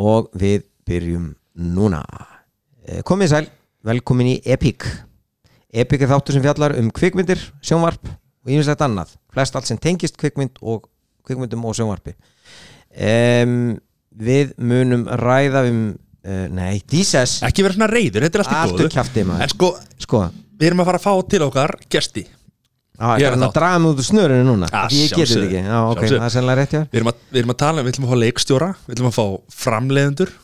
og við byrjum núna. Eh, Komið sæl, velkomin í Epic. Epic er þáttur sem fjallar um kvikmyndir, sjónvarp og ýmislegt annað. Flest allt sem tengist kvikmynd og kvikmyndum og sjónvarpi. Um, Við munum ræða um uh, Nei, dísess Ekki vera svona reyður, þetta er allt í góðu. Maður. En sko, Sko, við erum að fara að fá til okkar gesti á, Ég er að draga mig út úr snörinu núna. Ah, ég geti þetta ekki. Já, ok, Sjálfsögðu. það er sennilega rétt. Við erum að, við erum að tala um, við ætlum að fá leikstjóra Við ætlum að fá framleiðendur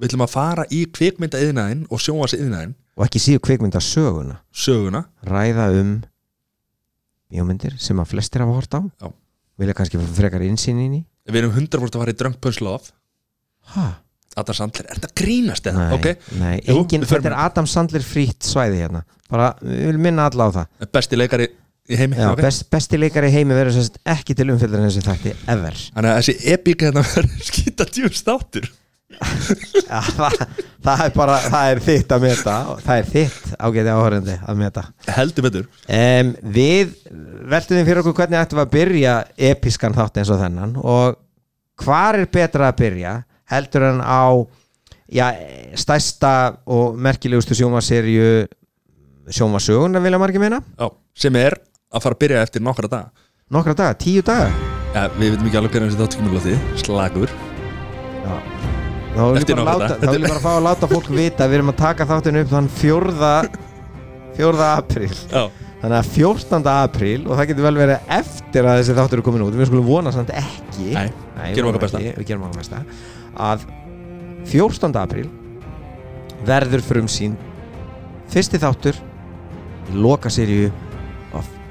Við ætlum að fara í kvikmynda yðnaðinn og sjónvars yðnaðinn Og ekki síðu kvikmynda söguna. Söguna ræða um bíómyndir sem að flestir hafa hort á. Já. vilja kannski frekar insýn inn í. Við erum 100% að fara í Love. Ha? Adam Sandler, er þetta grínast eða? Nei, Ok, nei Jú, engin, þetta er Adam Sandler frýtt svæði hérna. Bara, við viljum minna alla á það. Besti leikari heimi. Já, ok. best, besti leikari í heimi verður ekki til umfylgur en þessi þætti ever. Þannig að þessi epík hérna verður skýta djúst þáttur Já, það, það er bara, það er þitt að meta. Það er þitt ágæti áhörandi að meta. Heldur betur. Um, Við veltum við fyrir okkur hvernig ættum við að byrja episkan þátt eins og þennan og hvar er betra að byrja heldur en á já, stærsta og merkilegustu sjómaserju sjómasögun vilja margir Já, sem er að fara að byrja eftir nokkra daga nokkra daga, tíu daga ja, Við veitum ekki alveg hvernig þessi þáttu kemur lóti Slagur já. þá vil ég Eftir bara nokkra láta daga. þá vil ég bara fá að láta fólk vita að við erum að taka þáttinu upp þann fjórða fjórða apríl Já, þannig að 14. apríl og það getur vel verið eftir að þessi þáttur er komin út við skulum vona samt ekki Nei, Nei, gerum vonum okkar besta. ekki, við gerum okkar besta að 14. apríl verður frumsýn fyrsti þáttur í loka of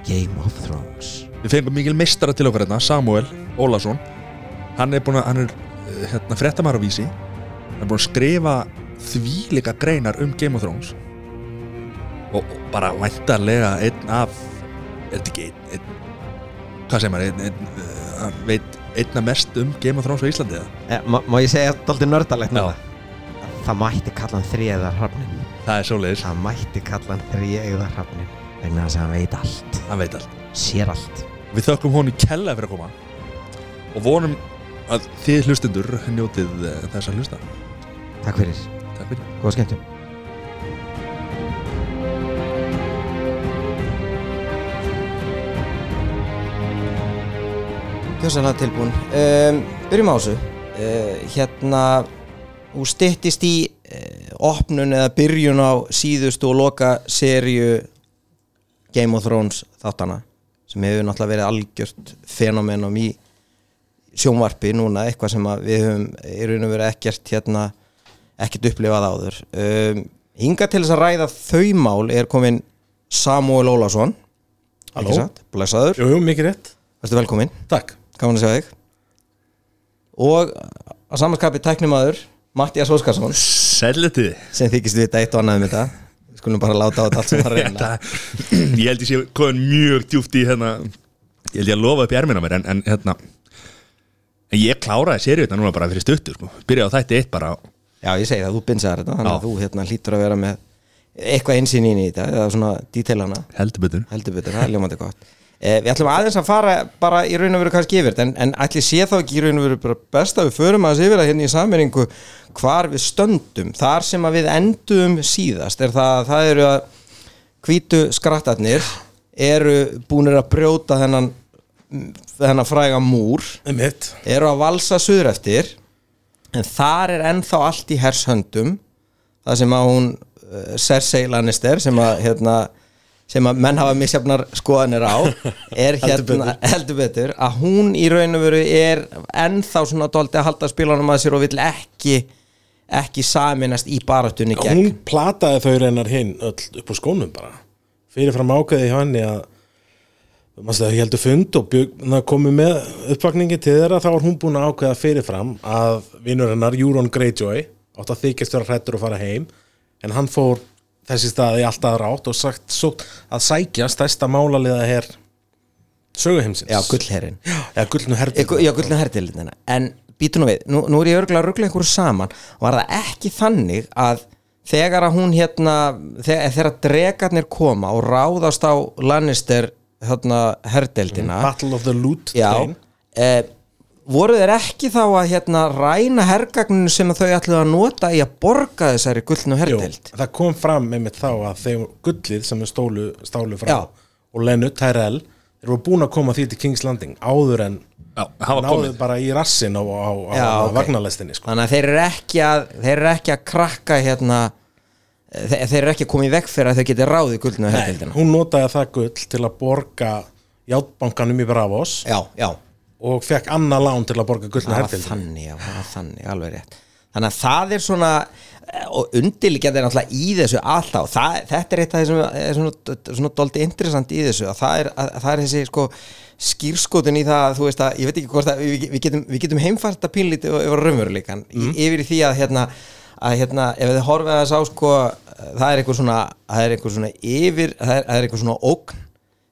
Game of Thrones. Við fengum mikil meistara til okkar hérna Samuel Ólason. Hann er búin að, hann er eh, hérna fréttamæður á vísi. Hann er búin að skrifa þvílika greinar um Game of Thrones. Og, og bara væntarlega einn af er þetta ekki einn, einn hvað segir maður, einn, einn, uh, hann veit einna mest um Game of Thrones á Íslandi eða? eh, má, má ég segja þetta alltaf nördalegt núna? Það mætti kalla hann þriðar hrafnin Það er svoleiðis, það mætti kalla hann þriðar hrafnin vegna þess að hann veit allt. Hann veit allt. Sér allt. Við þökkum honi kella fyrir að koma. Og vonum að þið hlustundur njótið eh, þess að hlusta. Takk fyrir, Takk fyrir. Góða skemmtum Kjósalega tilbúin. Um, Byrjum á þessu. Uh, Hérna Þú styttist í uh, opnun eða byrjun á síðustu og loka serju Game of Thrones þáttana sem hefur náttúrulega verið algjört fenomenum í sjónvarpi núna, eitthvað sem við höfum í raun og verið ekkert hérna ekkert upplifað áður. Um, hinga til þess að ræða þau mál er komin Samuel Ólason Halló. blessaður, Jú, jú, mikið rétt. Verður velkomin Takk. Gaman að sjá þig. Og að samanskapi tæknimaður Mattias Óskarsson. Sælitið sem þykist vita eitt og annað um þetta. Við skulum bara láta á þetta allt sem að reyna. Ég held ég sé komin mjög djúft í hérna Ég held ég að lofa upp í ermina mér en, en hérna en ég kláraði seriðna núna bara fyrir stuttur sko. byrjaði á þætti eitt bara. Já, ég segi það, þú binsaðar þetta þannig að þú hérna hlýtur að vera með eitthvað einsýn inn í þetta eða svona dítelana heldur betur. Heldur betur, það er ljómandi gott eh, Við ætlum aðeins að fara bara í raun og veru kannski yfir en, en ætli sé þá ekki í raun og veru best að við förum aðeins yfir það hérna í sammenningu hvar við stöndum þar sem að við endum síðast. Er það, það eru að hvítu skrattarnir eru búnir að brjóta þennan þennan fræga múr Einmitt. eru að valsa suður eftir en þar er ennþá allt í hershöndum það sem að hún uh, Cersei Lannister sem að hérna, sem að menn hafa misjafnar skoðanir á er hérna heldur betur að hún í raun og veru er ennþá svona dóldi að halda spílanum að sér og vill ekki ekki saminast í baratunni gegn. Hún plataði þau reynar hinn öll upp á skónum bara. Fyrirfram ákveði hjá henni að ég heldur fund og komið með uppvakningi til þeirra þá var hún búin að ákveða fyrirfram að vinur hennar, Euron Greyjoy átt að þykjast vera hrættur að fara heim en hann fór þessi staði alltaf rátt og sagt svo að sækja stærsta málaliða her söguheimsins já, gullherrin Já, gullnu gu- Já, gullna hertildina En býtu nú við, nú, nú er ég örgulega að ruggla einhverju saman. Var það ekki þannig að þegar að hún hérna þegar, þegar dregarnir koma og ráðast á Lannister hérna herdeldina Battle of the Loot Já, Train. Voru þeir ekki þá að hérna ræna hergagninu sem að þau ætluðu að nota í að borga þessari gullnu Jú, herdeild það kom fram með mitt þá að þeim gullið sem er stólu, stálu frá Já. og Lennu, Tyrell þeir voru búin að koma því til King's Landing áður en Já, hafa náðu komið bara í rassin á, á, á, Já, á ok. vagnalestinni sko. þannig að þeir eru ekki að þeir eru ekki að krakka hérna þeir, þeir eru ekki að koma í veg fyrir að þau geti ráðið gullnu herdeildina hún notaði það gull til að borga játbankanum í Bravos já, já, og fekk annað lán til að borga gullna það var hertildin þannig, það þannig, alveg rétt. Þannig að það er svona og undirliggjandi er náttúrulega í þessu alltaf, það, þetta er eitt af þessum er svona, svona doldi interessant í þessu að það er, að, það er þessi sko skýrskotun í það, þú veist að ég veit ekki hvort að við, við getum, getum heimfært að pínlítið yfir raunveruleikan, mm. yfir í því að hérna, að hérna, ef þið horfið að sá sko, það er eitthvað svona það er eitthvað svona yfir, það er, það er eitthvað svona ógn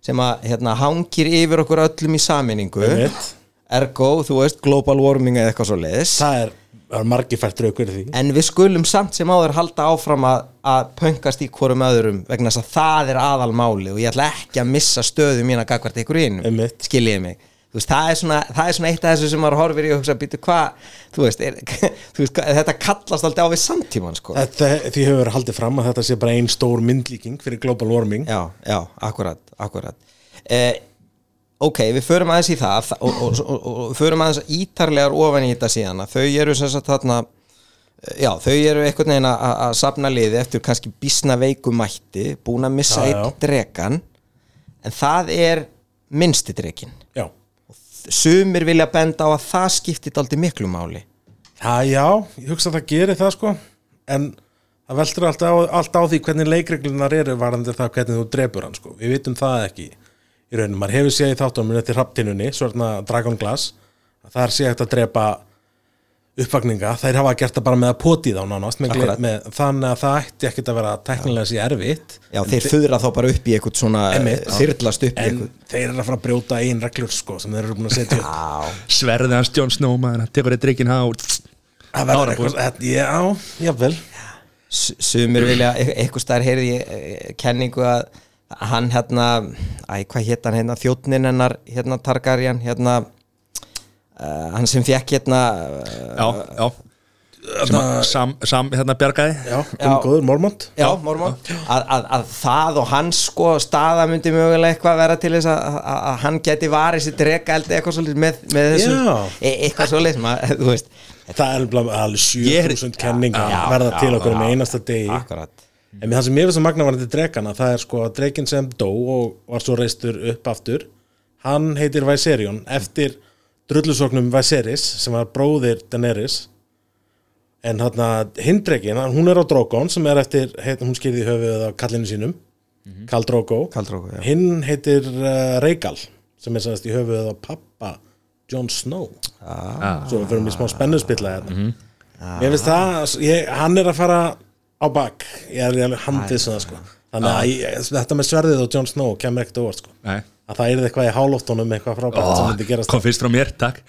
sem að hérna hangir yfir okkur öllum í saminningu ergo, þú veist, global warming eða eitthvað svo leiðis það er, er margir fært raukur því. En við skulum samt sem áður halda áfram að, að pöngast í hvorum öðrum vegna þess að það er aðalmáli og ég ætla ekki að missa stöðu mín að gagvart ykkur inn skiljiði mig veist, það er, svona, það er svona eitt af þessu sem maður horfir í og hugsa, býtu hvað þú veist, þú veist hvað, þetta kallast alltaf á við samtíman sko. Þetta, því hefur haldið fram að þetta sé bara ein stór myndlíking fyrir global warming já, já, akkurat, akkurat eh, ok, við förum aðeins í það og, og, og, og, förum aðeins ítarlegar ofan í þetta síðan þau eru sem sagt þarna eh, já, þau eru einhvern veginn að, sapna liði eftir kannski bísna veiku mætti búin að missa einn já. drekan en það er minnsti drekin Já, sumir vilja benda á að það skipti daldi miklu máli. Já, já ég hugsa að það gerir það sko. En það veldur alltaf á, alltaf á því hvernig leikreglunar eru varandi það hvernig þú drepur hann sko. Við vitum það ekki. Í rauninu, maður hefur séð í þáttunum eftir hrapptinunni, svona Dragon Glass að það er séð að drepa uppvakninga, þær hafa gert það bara með að poti þá nánast, með, þannig að það ætti ekkit að vera teknilega sér erfitt. Já, þeir föðra þá bara upp í eitthvað svona þyrlast upp í en eitthvað. þeir eru að fara að brjóta einn reglur sko sem þeir eru búin að setja upp. Sverðið hans Jon Snow maður, hann tekur eitt drikkin há það verður eitthvað, já, jável S- sumir vilja, e- eitthvað staðar heyrði ég eh, kenningu að hann hérna, æ, hvað hétt hann hérna, þjóttnin hennar, hérna Targaryen hérna uh, hann sem fekk hérna uh, Já, já. Að Sam, Sam hérna bjargaði. Já, komum góður, Mormont. Já, Mormont. Að, að, að það og hans sko staða myndi mögulega eitthvað vera til þess að, að, að hann geti varið sér dregaldi eitthvað svolítið með, með þessu. Já. e, eitthvað svolítið sem að, það er alveg alveg Ég- 7000 kenningar Já, verða til okkur með einasta degi. Akkurat. En það sem ég veist að magna var þetta drekana það er sko að drekin sem dó og var svo reistur upp aftur hann heitir Viserion. Eftir drullusóknum Viserys sem var bróðir Daenerys. En drekin, hún er á Drogon sem er eftir, heit, hún skýrði í höfuð á kallinu sínum. Khal Drogo. Khal Drogo, já. hinn heitir uh, Rhaegal sem er sannast í höfuð á pappa Jon Snow. Ah. svo við fyrir í smá spennuspilla hérna. Ég veist það, ég, hann er að fara á bak, ég er alveg handið svona sko, þannig að ég, þetta með sverðið og Jon Snow kemur ekkert óvart sko. Nei. Að það er eitthvað í hálóftónum eitthvað frábært sem myndi gerast. kom fyrst frá mér, takk.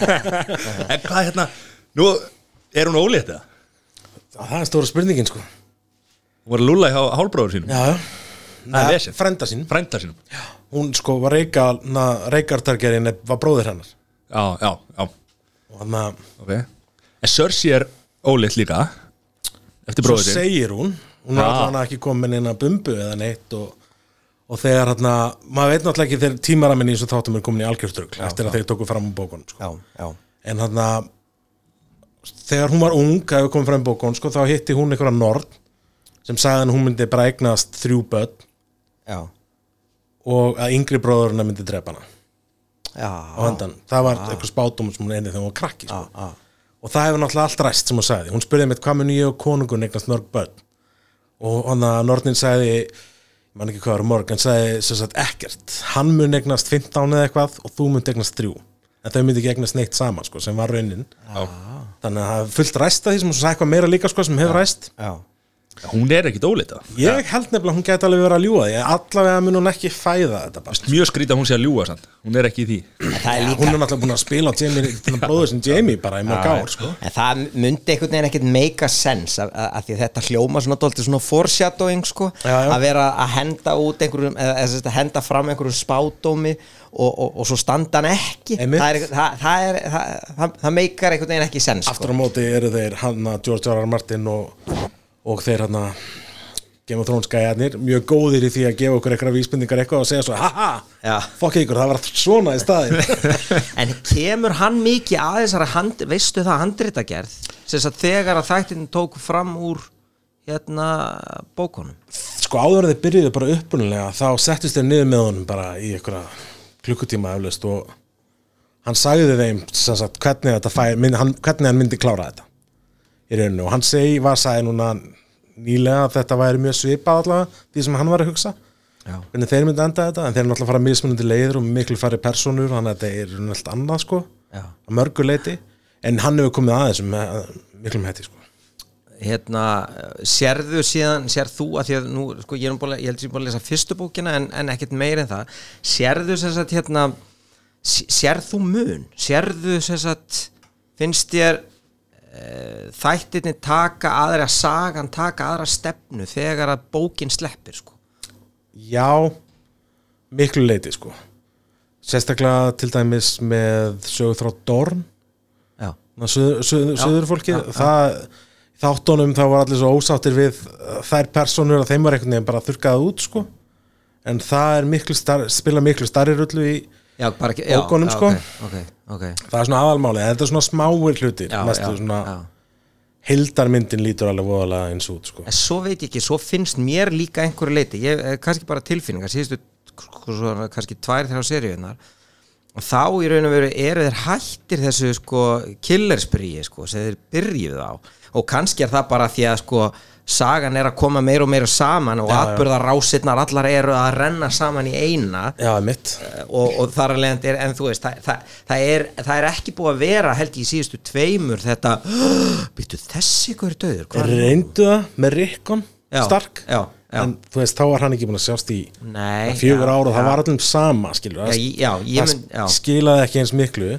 En hvað hérna Nú, er hún ólétt eða? það er stóra spurningin sko. Hún var að lúla hjá hálbróður sínum. Já, Það er frenda sín, Frænda sínum. Hún sko var Rhaegal Reygartargerinn var bróðir hennar. Já, já, já. Og þannig að Ok. En Cersei er ólétt líka Eftir svo bróður sinn segir hún hún er Já. allavega ekki komin inn að bumbu eða neitt og, og þegar hérna maður veit náttúrulega ekki þegar tímaraminni eins og þáttum er komin í algjörstrugl eftir að þeir tóku fram á bókunum sko. já, já, en hann þegar hún var ung að við komum fram í bókun sko, þá hitti hún einhverja nord sem sagði hann hún myndi bara eignast þrjú börn já, og að yngri bróðurinn myndi drepa hana. Já, á hendan, það var eitthvað spátum sem hún einnig þegar hún var krakki sko. já, og það hefur náttúrulega allt ræst sem hún sagði. Hún spurði mig hvað mun ég og konungun eignast mörg börn? Og hann að Nordin sagði ég man ekki hvað var morg en sagði sagt ekkert. Hann mun eignast 15 eða eitthvað og þú mun eignast þrjú. En þau myndi ekki eignast neitt saman sko, sem var raunin. Já. þannig að það er fullt ræst að því sem sagði eitthvað meira líka sko, sem hefur ræst. Já. Hún er ekkit ólita Ég held nefnilega að hún gæti alveg verið að ljúga því allavega mun hún ekki fæða þetta bara mjög skrítið að hún sé að ljúga sann hún er ekki í því það er Hún er náttúrulega búin að spila á Jamie, bróður sem Jamie bara í mörg ár sko. En það myndi einhvern veginn ekkert make a sense að, að, að þetta hljóma svona dólti svona foreshadowing sko Já, já. að vera að henda út einhverjum að henda fram einhverjum spádómi og, og, og svo standa hann ekki það, er, það, það, er, það, það, það meikar einhvern veginn ekki sens Aftur sko. á móti eru þeir hann að George R. R. Martin og, og þeir hann að Game of Thrones gæjarnir mjög góðir í því að gefa okkur eitthvað vísbendingar eitthvað og segja svo haha, Já. fokk ykkur, það var svona í staðin en kemur hann mikið að þessari hand, veistu það handritagerð? Sem að þegar að þættin tók fram úr hérna bókunum? Sko áður þeir byrjuðu bara upprunalega þá settist þeir niður með honum bara í einhverja klukkutíma eflaust og hann sagði þeim sagt, hvernig, fæ, hvernig hann myndi klára þetta í rauninu og hann segi, var sagði núna nýlega að þetta væri mjög svipað allavega því sem hann var að hugsa. Hvernig þeir myndi enda þetta en þeir eru náttúrulega að fara mismunandi leiður og miklu færri personur þannig að þetta er allt annað sko Já. að mörgu leiti en hann hefur komið aðeins með miklum hætti sko. Hérna, sérðu síðan sérð þú, að því að nú, sko, ég, er búin, að- ég held að ég er búin að lesa fyrstu bókina en, en ekkert meir en það, sérðu sem sagt hérna, sérð þú mun? Sérðu sem sagt finnst þér þættirni taka aðra sagan taka aðra stefnu þegar að bókin sleppir sko. Já, miklu leiti sko. Sérstaklega til dæmis með sögur þrá Dorn. Söður, söður, söður fólki þáttunum þá var allir svo ósáttir við uh, þær personur að þeim var einhvern veginn bara þurrkað út sko. En það miklu star, spila miklu starri rullu í já, bara já, Bókunum, já, sko. ok, ok, ok það er svona aðalmáli, þetta er svona smáir hlutir mestu svona já. heildarmyndin lítur alveg voðalega eins út sko En svo veit ég ekki, svo finnst mér líka einhverju leiti, ég, eh, kannski bara tilfinningar síðustu sko, kannski tvær þrjá seríunar og þá í raun og veru eru þeir hættir þessu sko killerspríi sko sem þeir byrjuð á. Og kannski er það bara því að sko sagan er að koma meira og meira saman og Já, já. atbyrðar rásirnar allar eru að renna saman í eina. Já, mitt og, og þar að leiðandi er, en þú veist það, það, það, er, það er ekki búið að vera held ég í síðustu tveimur þetta býttu þessi ykkur döður reyndu það með Rickon Já, Stark. já, já. en þú veist, þá var hann ekki búin að sjást í Nei, fjögur já, ára og það já. var allum sama skilur Já, ég- já, ég það mun- já. skilaði ekki eins miklu.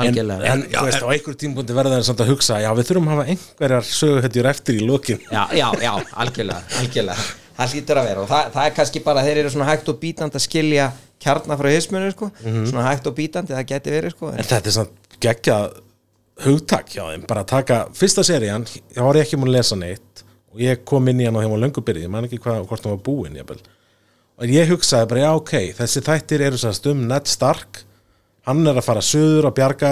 En, algjörlega en þú veist, á einhver tímpúndi verða þeir samt að hugsa já, við þurfum að hafa einhverjar söguhetjur eftir í lokin. Já, já, já, algjörlega, algjörlega. Það hlýtur að vera og það, það er kannski bara þeir eru svona hægt og bítandi að skilja kjarnar frá hismunu sko, svona hægt og bítandi það geti verið sko. En þetta er samt geggjað hugtak hjá þeim, bara að taka fyrsta serían, þá var ég ekki múin að lesa neitt og ég kom inn í hann á þeim á löngu byrði ég man ekki hvað, hvort hann var búinn og ég hugsaði bara, já ok þessi þættir eru sannst um Ned Stark. Hann er að fara söður að bjarga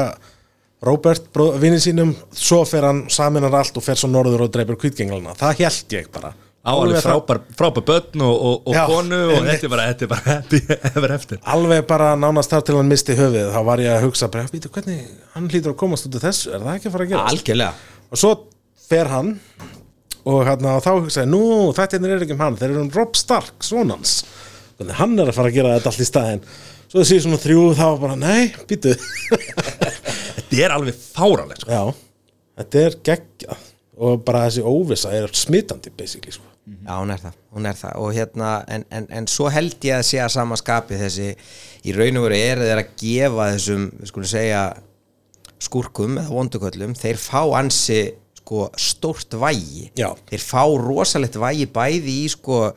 Robert, vinnin sínum. Svo fer hann, saminar allt og fer svo norður og dreipur kvítgenglana, það held ég bara. Á alveg frábær, frábær börn og, og, og Já, konu og þetta er bara, þetta er bara happy ever eftir alveg bara nánast þar til hann misti höfuð þá var ég að hugsa bara, býtu hvernig hann hlýtur að komast út af þessu, er það ekki að fara að gera algjörlega. Og svo fer hann og, hérna, þá hugsaði, nú þetta er ekki um hann, þeir eru um Rob Stark, svonans þannig hann er að fara að gera þetta allt í staðinn. Svo það sé svona þrjú þá var bara, nei, býtu þetta er alveg fáralegt sko. já, þetta er geggjað. Og bara þessi óvissa er smitandi basically, sko. Já, hún er það, hún er það. Og hérna, en, en, en svo held ég að sé að sama skapi þessi, í raun og veru eru þeir að gefa þessum, við skulum segja skúrkum eða vonduköllum, þeir fá ansi sko stórt vægi Já. þeir fá rosalegt vægi bæði í sko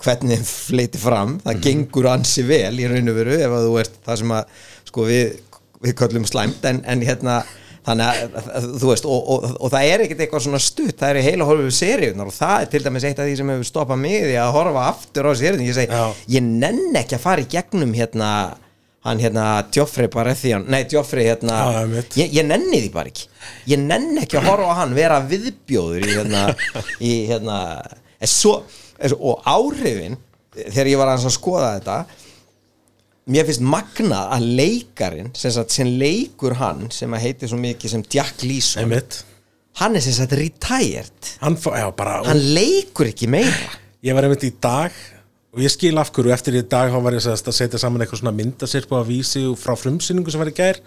hvernig þeim fleiti fram, það gengur ansi vel í raun og veru ef að þú ert það sem að sko við, við köllum slæmt en, en hérna þannig að, þú veist og, og, og það er ekkert eitthvað svona stutt það er heila horfið seríunar og það er til dæmis eitt af því sem hefur stoppað mig því að horfa aftur á seríunar ég segi, Já. ég nenn ekki að fara í gegnum hérna hann hérna Joffrey Baratheon. Nei Joffrey hérna einmitt. ég, ég nenni því bara ekki. Ég nenn ekki að horfa á hann vera viðbjóður í hérna, í, hérna svo, og áhrifin þegar ég var að skoða þetta mér finnst magnað að leikarin sem, sagt, sem leikur hann sem heitir svo mikið sem Jack Leeson hann er sem sagt retired. Hann, já, bara hann leikur ekki meira. Ég var einmitt í dag og ég skil af hverju eftir í dag þá var ég að setja saman eitthvað svona myndasirpu að vísi frá frumsýningu sem var í gær.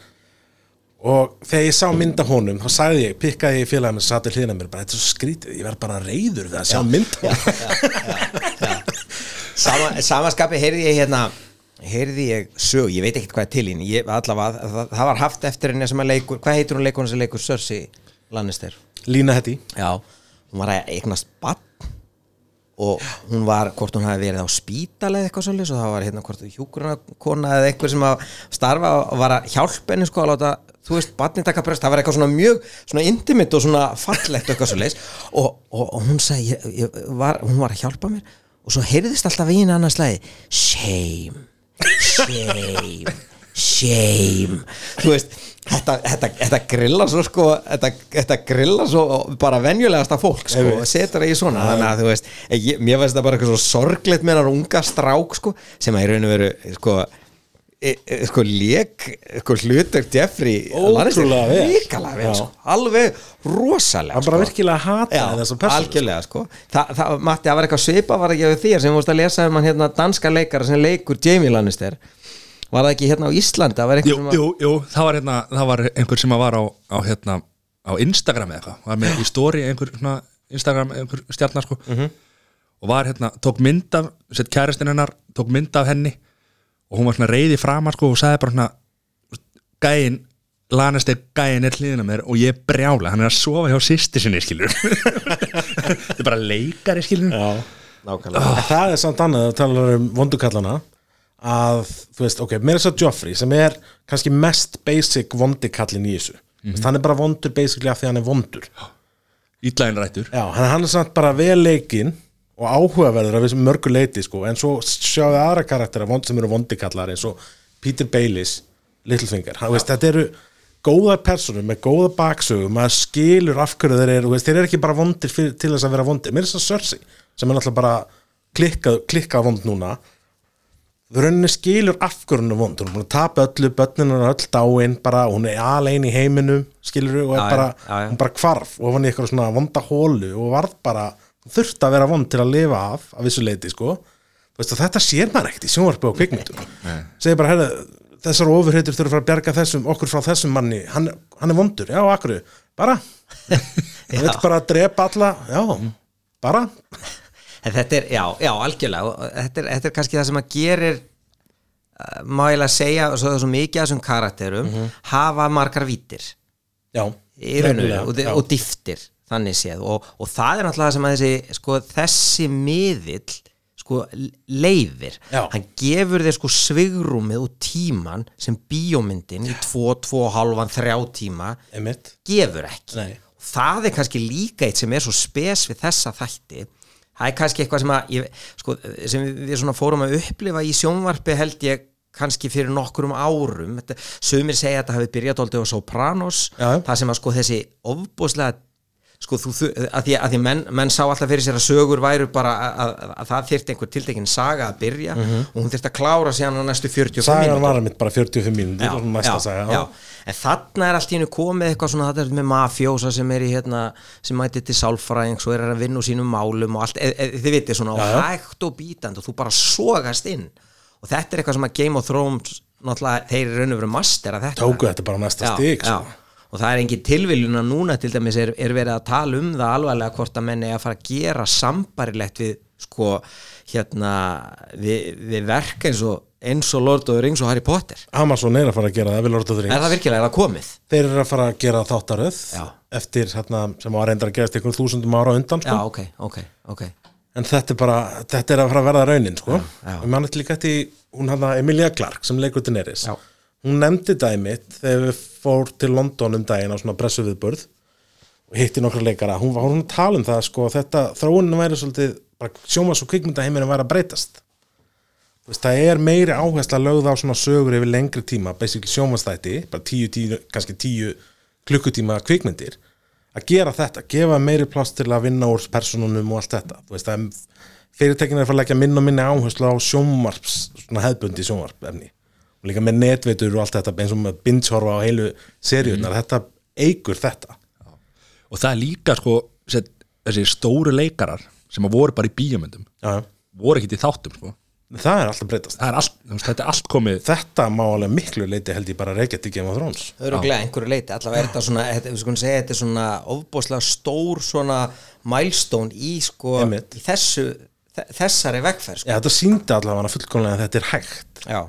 Og þegar ég sá mynda honum þá sagði ég, pikkaði ég félagum sem satt í hliðina á mér, bara þetta er svo skrítið, ég verð bara reyður við að sjá mynda Sama, Samaskapi heyrði ég hérna heyrði ég sög, ég veit ekkert hvað er til ég, allavega, það, það var haft eftir henni sem að leikur, hvað heitir hún leikur sem leikur Cersei Lannister? Lína Hetti Já, hún var að eignast bann og hún var, hvort hún hafi verið á spítala eða eitthvað svolítið, og það var hérna hvort hjúkurna eða einhver sem að starfa og var að hjálpa henni sko að láta þú veist, barnið taka bröst, það var eitthvað svona mjög svona intimate og svona fallegt eitthvað svolítið og, og, og hún sagði ég, ég var, hún var að hjálpa mér. Og svo heyrðist alltaf í henni annars lagi shame, shame shame. Þú veist, þetta, þetta, þetta grilla svo sko, þetta, þetta grilla svo bara venjulegasta fólk sko, og setur það í svona, þannig að þú veist ég, mér finnst þetta bara eitthvað svo sorgleitt með hennar unga strák sko, sem að í raun og veru sko e, e, sko lék sko hlutur Jeffrey Ótrúlega vel. sko. alveg rosalega hann bara sko. virkilega hata Já, þessum persónu. algjörlega sko. Þa, það, Matti, það var eitthvað svipa var ekki á þér sem vorst að lesa um hann hérna danska leikara sem leikur Jamie Lannister var það ekki hérna á Íslandi? Það var jú, sem jú, jú, það var, hérna, það var einhver sem að var á, á, hérna, á Instagram eða eitthvað. Var með í story einhver svona Instagram, einhver stjarnar sko. Og var hérna, tók mynd af sett kæristinn hennar, tók mynd af henni. Og hún var svona reyði framar sko og sagði bara svona gæin, lanast er gæin er hliðina með þér og ég er brjála, hann er að sofa hjá sýsti sinni skilur þetta er bara leikari skilur Já. nákvæmlega. En það er samt annað að tala um vondukallana að, þú veist, ok, mér er svo Joffrey sem er kannski mest basic vondikallin í þessu. Mm hann er bara vondur basically af því hann er vondur. Ítlæðin rættur Já, hann, hann er samt bara vel leikinn og áhugaverður af þessum mörgu leiti sko, en svo sjáðu aðra karaktera vond sem eru vondikallar eins og Peter Baileys Littlefinger, veist, þetta eru góða personur með góða baksögu maður skilur af hverju þeir eru þeir eru ekki bara vondir fyrir, til þess að vera vondir. Mér er þess að Cersei, sem er náttúrulega bara klikkað, klikkað vond núna rauninni skilur af hverju hún er vond. Hún er búin að tapa öllu, börnin er öll dáin bara, hún er alein í heiminum skilur og er bara, já, já. hún bara hvarf og hann í eitthvað svona vonda hólu og varð bara, þurfti að vera vond til að lifa af, af vissu leiti sko. Þú veist, þetta sér maður ekkert í sjónvarpi og kvikmyndum. Segir bara, herra, þessar ofurheitur þurfa að bjarga þessum, okkur frá þessum manni. Hann, hann er vondur, já, akkur bara, það vil bara drepa alla, já, bara En þetta er, já, já, algjörlega. Þetta er, þetta er kannski það sem að gerir uh, má ég að segja svo, svo mikið af þessum karakterum hafa margar vítir já, nefnilega, og, já. og dýftir þannig séð. Og, og það er náttúrulega sem að þessi sko, þessi miðill sko, leifir Já. hann gefur þér sko svigrúmið og tíman sem bíómyndin í 2, 2, halvan, 3 tíma einmitt, gefur ekki. Nei. það er kannski líka eitt sem er svo spes við þessa þætti það er kannski eitthvað sem, að, ég, sko, sem við, fórum að upplifa í sjónvarpi held ég kannski fyrir nokkurum árum þetta, sumir segja að þetta hafi byrjað á Sopranos Já. það sem að sko þessi ofbúslega sko þú, að því að því menn, menn sá alltaf fyrir sér að sögur væru bara að, að, að það þyrfti einhver tiltekin saga að byrja og hún þyrfti að klára síðan á næstu 45 sagan mínútur. var mitt bara 45 mínútur og en þarna er allt í hennu komið eitthvað svona þetta er með mafjósa sem er í hérna sem mæti til sálfræðings og er að vinna úr sínum málum og allt, e, e, þið vitið svona Já, og já. hægt og bítandi og þú bara sogast inn og þetta er eitthvað sem að Game of Thrones náttúrulega þeir eru raun og veru master að þetta tóku þetta bara næsta sko. Og það er engin tilviljun að núna til dæmis er, er verið að tala um það alvarlega hvort að menni að fara að gera sambarilegt við sko hérna við, við verk eins og eins og Lord of the Rings og Harry Potter Amazon er að fara að gera það við Lord of the er Rings það virkilega, er það komið? þeir eru að fara að gera þáttaröð Já. eftir hérna, sem var reyndar að gerast einhvern þúsundum ára undan Já, sko. ok, ok, ok en þetta er bara, þetta er að fara að verða raunin sko. já. og mann eftir líka eftir hún hann Emilia Clark sem leikur Daenerys Já. Hún nefndi dæmit þegar við fór til London um daginn á svona pressu viðbörð og hitti nokkra leikara. Hún var hún að tala um það sko, þetta þróunin væri svolítið sjómas og kvikmyndaheiminu væri að breytast. Veist, það er meiri áhersla lögð á svona sögur yfir lengri tíma basically sjómasþætti, bara tíu, tíu kannski tíu klukkutíma kvikmyndir að gera þetta, gefa meiri pláss til að vinna úr personunum og allt þetta. Veist, fyrirtekin er að fara að leggja minna og minni áherslu á sjónvarps svona hefðbundi sjónvarpefni og líka með netveitur og allt þetta eins og með bindshorfa á heilu seríunar þetta eigur þetta. Og það er líka sko set, þessi stóru leikarar sem að voru bara í bíómyndum já, voru ekkert í þáttum sko. Það er alltaf breytast. Það er allt, þú veist, þetta er allt komið þetta má alveg miklu leiti held ég bara reykja til Game of Thrones. Öruglega einhverju leiti, allavega er þetta svona þetta, er svona ofbóðslega stór svona milestone í sko, þessu þe- þessari vegferð sko. Já, þetta síndi allavega fullkomlega að þetta er hægt. Já.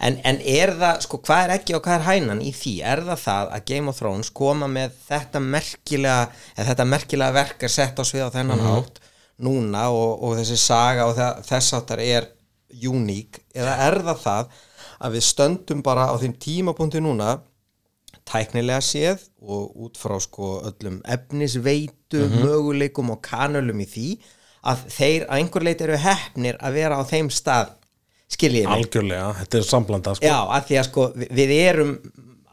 En, en er það, sko, hvað er ekki og hvað er hænan í því? Er það það að Game of Thrones koma með þetta merkilega, eða þetta merkilega verk er sett á svið á þennan hátt núna og, og þessi saga og það, þess áttar er uník? Eða er það það að við stöndum bara á þeim tímapunkti núna tæknilega séð og út frá sko öllum efnisveitu, möguleikum og kanölum í því að þeir að einhver leit eru hefnir að vera á þeim stað skiljið mig. Algjörlega, þetta er samblanda sko. Já, að því að sko við, við erum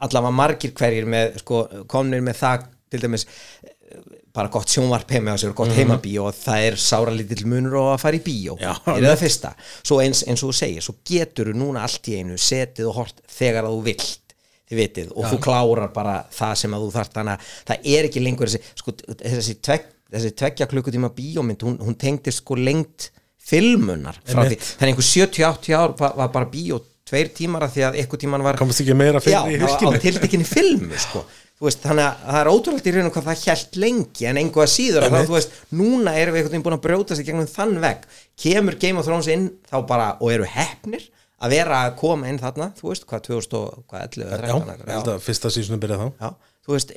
allavega margir hverjir með sko komnir með það til dæmis eh, bara gott sjónvarp heima sér, gott heimabíó og það er sára lítill munur og að fara í bíó Já, er það fyrsta, svo eins, eins og þú segir svo getur þú núna allt í einu setið og hort þegar að þú vilt vitið, og þú klárar bara það sem að þú þarft þannig að það er ekki lengur þessi, sko, þessi, tvegg, þessi tveggja klukkutíma bíómynd, hún, hún tengdi sko lengt filmunar frá því, Einmitt. þannig einhver 70-80 ár var, bara bíó tveir tímar að því að eitthvað tíman var komast ekki meira fyrir í á, á tiltekinni filmu sko. Þú veist, þannig að það er ótrúlegt í raunum hvað það hjælt lengi en einhvað að síður að Einmitt. þú veist, núna erum við einhvern veginn búin að brjóta sig gegnum þann vegg kemur Game of Thrones inn þá bara og eru heppnir að vera að koma inn þarna, þú veist, hvað 2011 já, ég held að fyrsta sísunum byrja þá já, þú veist,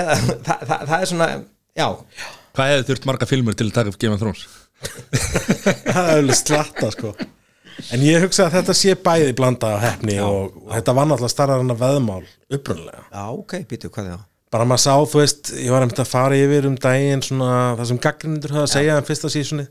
eða það, það, það er svona, já Hvað hefði þurft marga filmur til að taka upp Game of Thrones? það er alveg slatta sko. En ég hugsa að þetta sé bæði blanda á hefni og, og þetta var náttúrulega starra en að veðmál upprunlega já, ok, býtu, hvað er það? bara maður sá, þú veist, ég var einmitt að fara yfir um daginn svona það sem gaggrindur höfðu að segja um fyrsta sísunni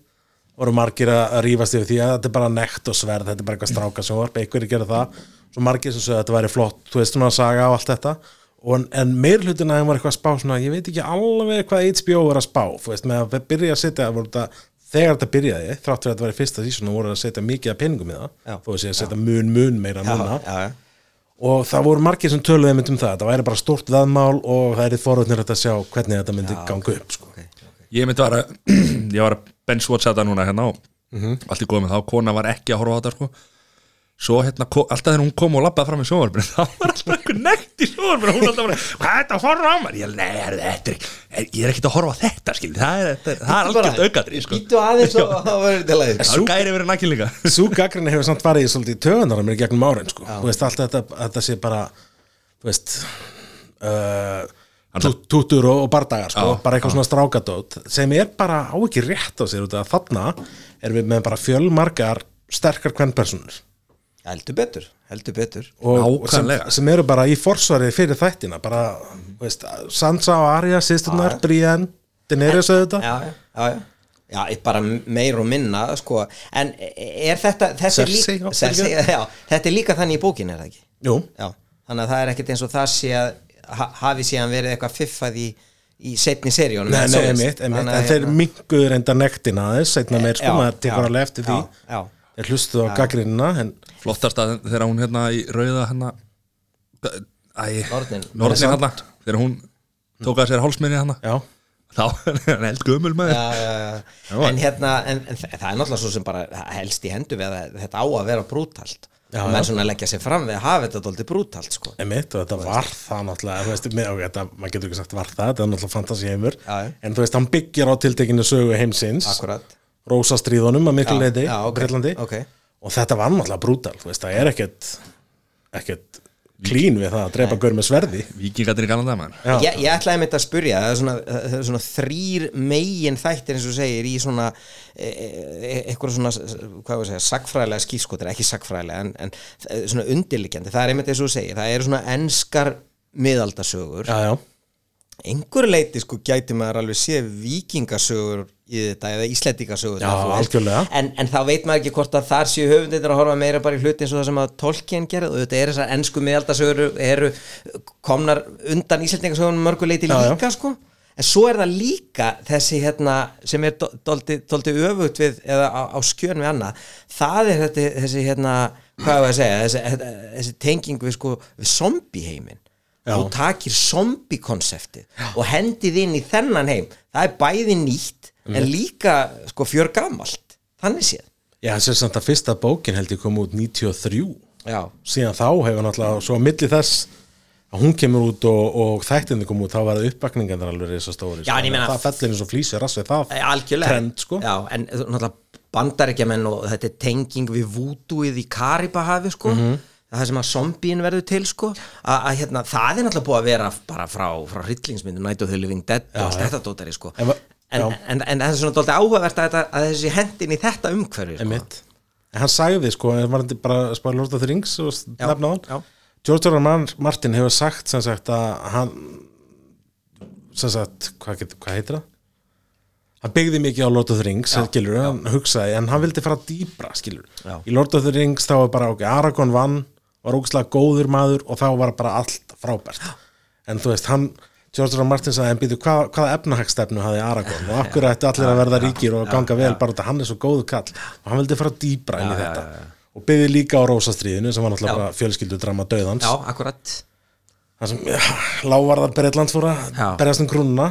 voru margir að að rífast yfir því að þetta er bara nekt og sverð, þetta er bara eitthvað stráka sem var einhverjir gera það, svo margir sem sögðu að þetta væri flott, þú veist, svona að saga á allt þetta. Og, en, meir hlutin að þeim var eitthvað að spá svona, ég veit ekki alveg hvað HBO er að spá, þú veist, með að byrja að setja voru þetta, þegar þetta byrjaði þrátt fyrir að þetta var í fyrsta sísunni voru að setja mikið af peningum í það, Já. þó að sé að setja mun mun meira Já, núna. já, já, og það voru margir sem töluði um það það væri bara stórt veðmál og það er forvöldnir að sjá hvernig þetta myndi ganga upp sko. ok, ok. Ég myndi var að Ég var að benchwatcha þetta núna hérna og allt í góð með þá, kona var ekki að horfa á þetta sko Svo hérna, alltaf þegar hún kom og labbaði fram í sjónvarpinu þá var alltaf einhver nekt í sjónvarpinu. Hún alltaf bara, hvað er þetta að horfa á mér? Ég, nei, er, þetta er, er, ég er ekkert að horfa á þetta skil, það er, er, algjört aukaðri sko. Býtu aðeins og það verður til að Það er gæri verið nakkin líka. Sú gaggrinni hefur samt farið í svolítið töðunar mér gegnum árin sko. þú veist alltaf þetta, þetta sé bara þú veist uh, og, og bardagar sko. Já, bara eitthvað svona strákadót sem er bara á ekki rétt á sér heldur betur, heldur betur. Og sem, sem eru bara í forsvarið fyrir þættina bara, þú veist, Sansa og Arya sýsturnar, Brienne, Daenerys auðvitað. já, já, já, já. Já, ég bara meir og minna sko. en er þetta þetta er, líka, já, Cersei, já, þetta er líka þannig í bókin er það ekki? Jú, já, þannig að það er ekkert eins og það sé að ha, hafi síðan verið eitthvað fiffað í, í setni seríunum nei, nei, einmitt, Þannig en þeir hérna, minguður enda nektina aðeins, setna meir sko, já, maður tekur alveg eftir því. já, já. Þeir hlustuðu á gaggrinina en Flottast að þegar hún hérna í rauða hérna. Nornin. Hérna Þegar hún tók að sér hálsminni hérna. Já, Þá er hann eld gömul með já, já, já. en hérna en, en það er náttúrulega svo sem bara helst í hendu við að þetta á að vera brútalt Já, og menn já. svona leggja sér fram við að hafa þetta dóldi brútalt sko. einmitt og þetta var það náttúrulega, veist, með, þetta, maður getur ekki sagt var það, þetta er náttúrulega fantasíheimur. Já, já. en þú veist, hann byggir á tiltekinu sögu heimsins. Akkurat rósastríðunum að miklu leiti já, ok, Breitlandi ok. og þetta var náttúrulega brútal, þú veist, það er ekkert ekkert klín við það að drepa gaur með sverði. Víkingarnir í galan dag maður. Já. ég, ég ætlaði þetta að spurja það er svona, það er svona þrýr megin þættir eins og segir í svona e, e, eitthvað svona hvað var að segja, sagfræðilega skýrskotir ekki sagfræðilega en, en það svona undirliggjandi. Það er einmitt eins og segir, það eru svona enskar miðaldasögur. Já, já, einhver leiti sko gæti maður alveg sé vikingasögur í þetta eða það, algjörlega. en, en þá veit maður ekki hvort að þar séu höfundir að horfa meira bara í hluti eins og það sem að Tolkien gerði. Og þetta er þessar ennsku miðaldasögur eru komnar undan íslendingasögunum mörgu leiti Já, líka sko. En svo er það líka þessi hérna sem er doldi öfugt við eða á, á skjön við annað. Það er þetta, þessi hérna hvað var að segja, þessi, þessi tenging við sko við Já. þú takir zombie-konseptið og hendið inn í þennan heim. Það er bæði nýtt en líka sko fjör gamalt. Þannig séð. Já, þess að samt að fyrsta bókin held ég kom út 93 Já, síðan þá hefur náttúrulega svo á milli þess að hún kemur út og, og þættinni kom út þá var það uppbakningan alveg risa stóri Já, en ég meina- það fellir eins og flýsir rassi það Eh, algjörlega. trend sko. Já, en náttúrulega bandarækjamenn og þetta er tenging við vúdúið í Karibahafi sko. Það sem að zombíin verður til sko. Að, að hérna, það er náttúrulega búið að vera bara frá, frá hryllingsmyndu Night of the Living Dead og allt þetta dótari sko. En en, va- en, já. en, en, það er svona dóldi áhugavert að, að þessi hendin í þetta umhverfi sko. En hann sagði sko, en var þetta bara spara Lord of the Rings og Já, nefna hann já. George R. R. Mar- Martin hefur sagt sem sagt að hann sem sagt, hvað, get, hvað heitir það? Hann byggði mikið á Lord of the Rings skilur, hann hugsaði, en hann vildi fara dýbra skilur, Já. í Lord of the Rings þá var bara, ok, Aragorn vann var ógslag góður maður og þá var bara allt frábært, en þú veist hann, George R. Martin sagði, en býtu hvað, hvaða efnahagstefnu hafði Aragorn? Og akkur ætti allir að verða ríkir og ganga vel bara þetta hann er svo góðu kall. Og hann vildi fara dýbra inn í Já, já, þetta. já, já. og byggði líka á Rósastriðinu sem var náttúrulega Já. bara fjölskyldudrama döðans Já, akkurat. Þar sem ja, lávarðar Breitland fór að Já. berjast um krúnuna.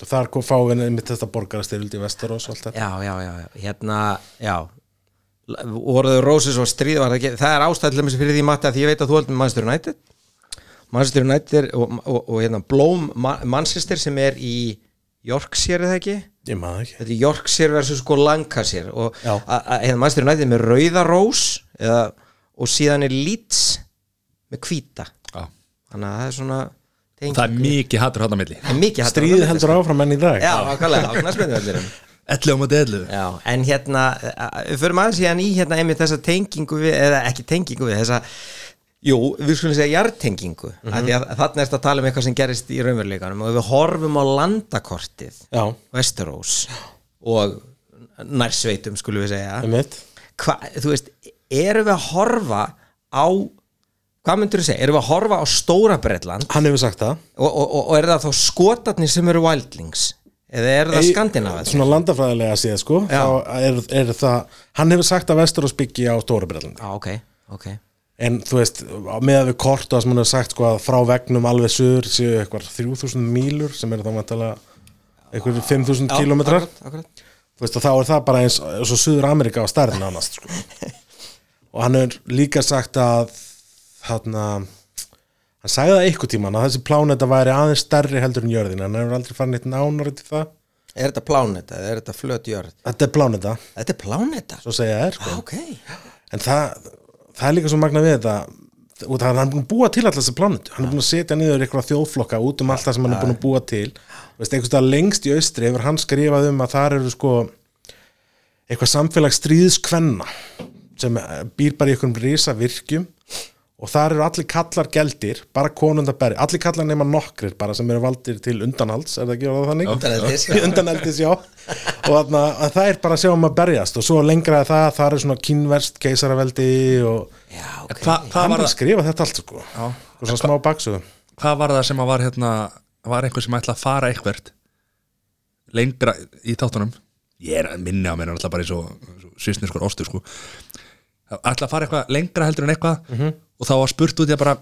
Og þar kom fáinn einmitt þetta borgarastyrvildi í Vesturós og allt þetta. Já, já, já, já, hérna, já. Voruðu Rósis og stríð það, það er ástæðlega fyrir því Matti að ég veit að þú heldur með Manchester United Manchester United og, og, og, hérna Blóm Ma- Manchester sem er í Yorkshire eða ekki? Ég maður ekki. Þetta er Yorkshire versus sko Lancashire og hérna Manchester United með rauða rós eða, og síðan er Leeds með hvíta. Já. þannig að það er svona tenging- það er mikið hattur að milli. Er stríðið heldur áfram enn í dag. Já, ákvæmlega, á knæsmynduvellirum 11 á móti 11 Já, en hérna við förum aðeins síðan í hérna einmitt þessa tengingu við, eða ekki tengingu við þessa, jú, við skulum segja jartengingu, mm Mhm. -hmm. að þarna erst að tala um eitthvað sem gerist í raunveruleikanum. Og við horfum á landakortið já, Vesturós og nærsveitum skulum við segja. Hva, þú veist, erum við að horfa á hvað myndur þú segja, erum við að horfa á Stóra Bretland? Hann hefur sagt það. Og, og, og, og er það þá skotarnir sem eru wildlings? Eða er það skandinavið? svona landafræðilega séð sko er, er það, hann hefur sagt að Vesturós byggi á Stóra Breitlandi Já, ok, ok en þú veist, með að við kort og það sem hann hefur sagt sko að frá vegnum alveg suður séu eitthvað 3000 mílur sem eru þá mæntalega eitthvað 5000 kilometrar akkurat, akkurat. þú veist og þá er það bara eins, og Suður Amerika á stærðin annars sko. og hann er líka sagt að þarna hann sagði það eitthvað tíman að þessi pláneta væri aðeins stærri heldur en jörðin hann hefur aldrei farin eitt nánari til það Er þetta pláneta eða er þetta flöt jörð? þetta er pláneta, Þetta er pláneta? svo segja þær sko. Ah, ok en það, það er líka svo magna við þetta og það hann er búin að búa til alltaf þessi plánetu. Hann er búin að setja niður eitthvað þjóðflokka út um allt það sem hann er búin að búa til. Veist, einhvers stað lengst í austri hefur hann skrifað um að þar eru sko eitthvað samfélag stríðskvenna sem býr bara í einhverjum risa virkjum og þar eru allir kallar geldir, bara konundabæri allir kallar nema nokkrir bara sem eru valdir til undanhalds, er það ekki orðað þannig? Undaneldis, já. undaneldis, já. Og þarna, að það er bara að sjá um að berjast og svo lengra það, það er svona kínverst keisaraveldi og Já, ok. Hva, hann var að skrifa þetta allt sko. Og svona smá baksögu hvað var það sem að var hérna var einhver sem ætla að fara eitthvert lengra í þáttunum? Ég er að minna á mér alltaf bara eins og svisniskur ostur sko ætla að fara eitthvað lengra heldur en eitthvað og þá var spurt út í að bara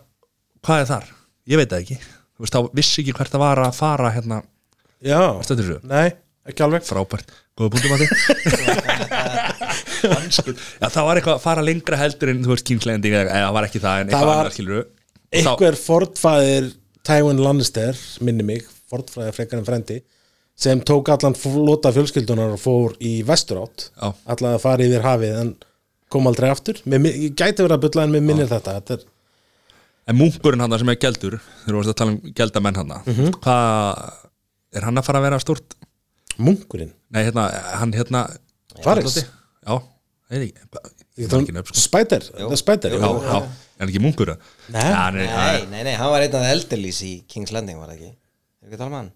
hvað er þar, ég veit það ekki. Þú veist, þá vissi ekki hvert það var að fara hérna, já, nei, ekki alveg. Frábært, góða punktum að því já, það var eitthvað að fara lengra heldur en þú veist kýmslegandi eða var ekki það en eitthvað var annað skilur einhver fordfæðir Tywin Lannister, minni mig fordfæðir frekar en frendi sem tók allan flota fjölskyldunar og fór í vesturátt allan að fara yfir hafið en kom aldrei aftur mér, ég gæti verið að bylla en mér minnir þetta, þetta er, En munkurinn hann sem er þegar þú varst að tala um geldamenn hann Mhm. hvað er hann að fara að vera stort munkurinn nei hérna, hann hérna Varys? já, Ég þarf tala ekki sko. Spider, það er Spider já, já, er hann ekki munkur það? Nei. Já, hann er, Nei, nei, nei, hann var einn af eldelís í King's Landing var það ekki Er ekki að tala um hann?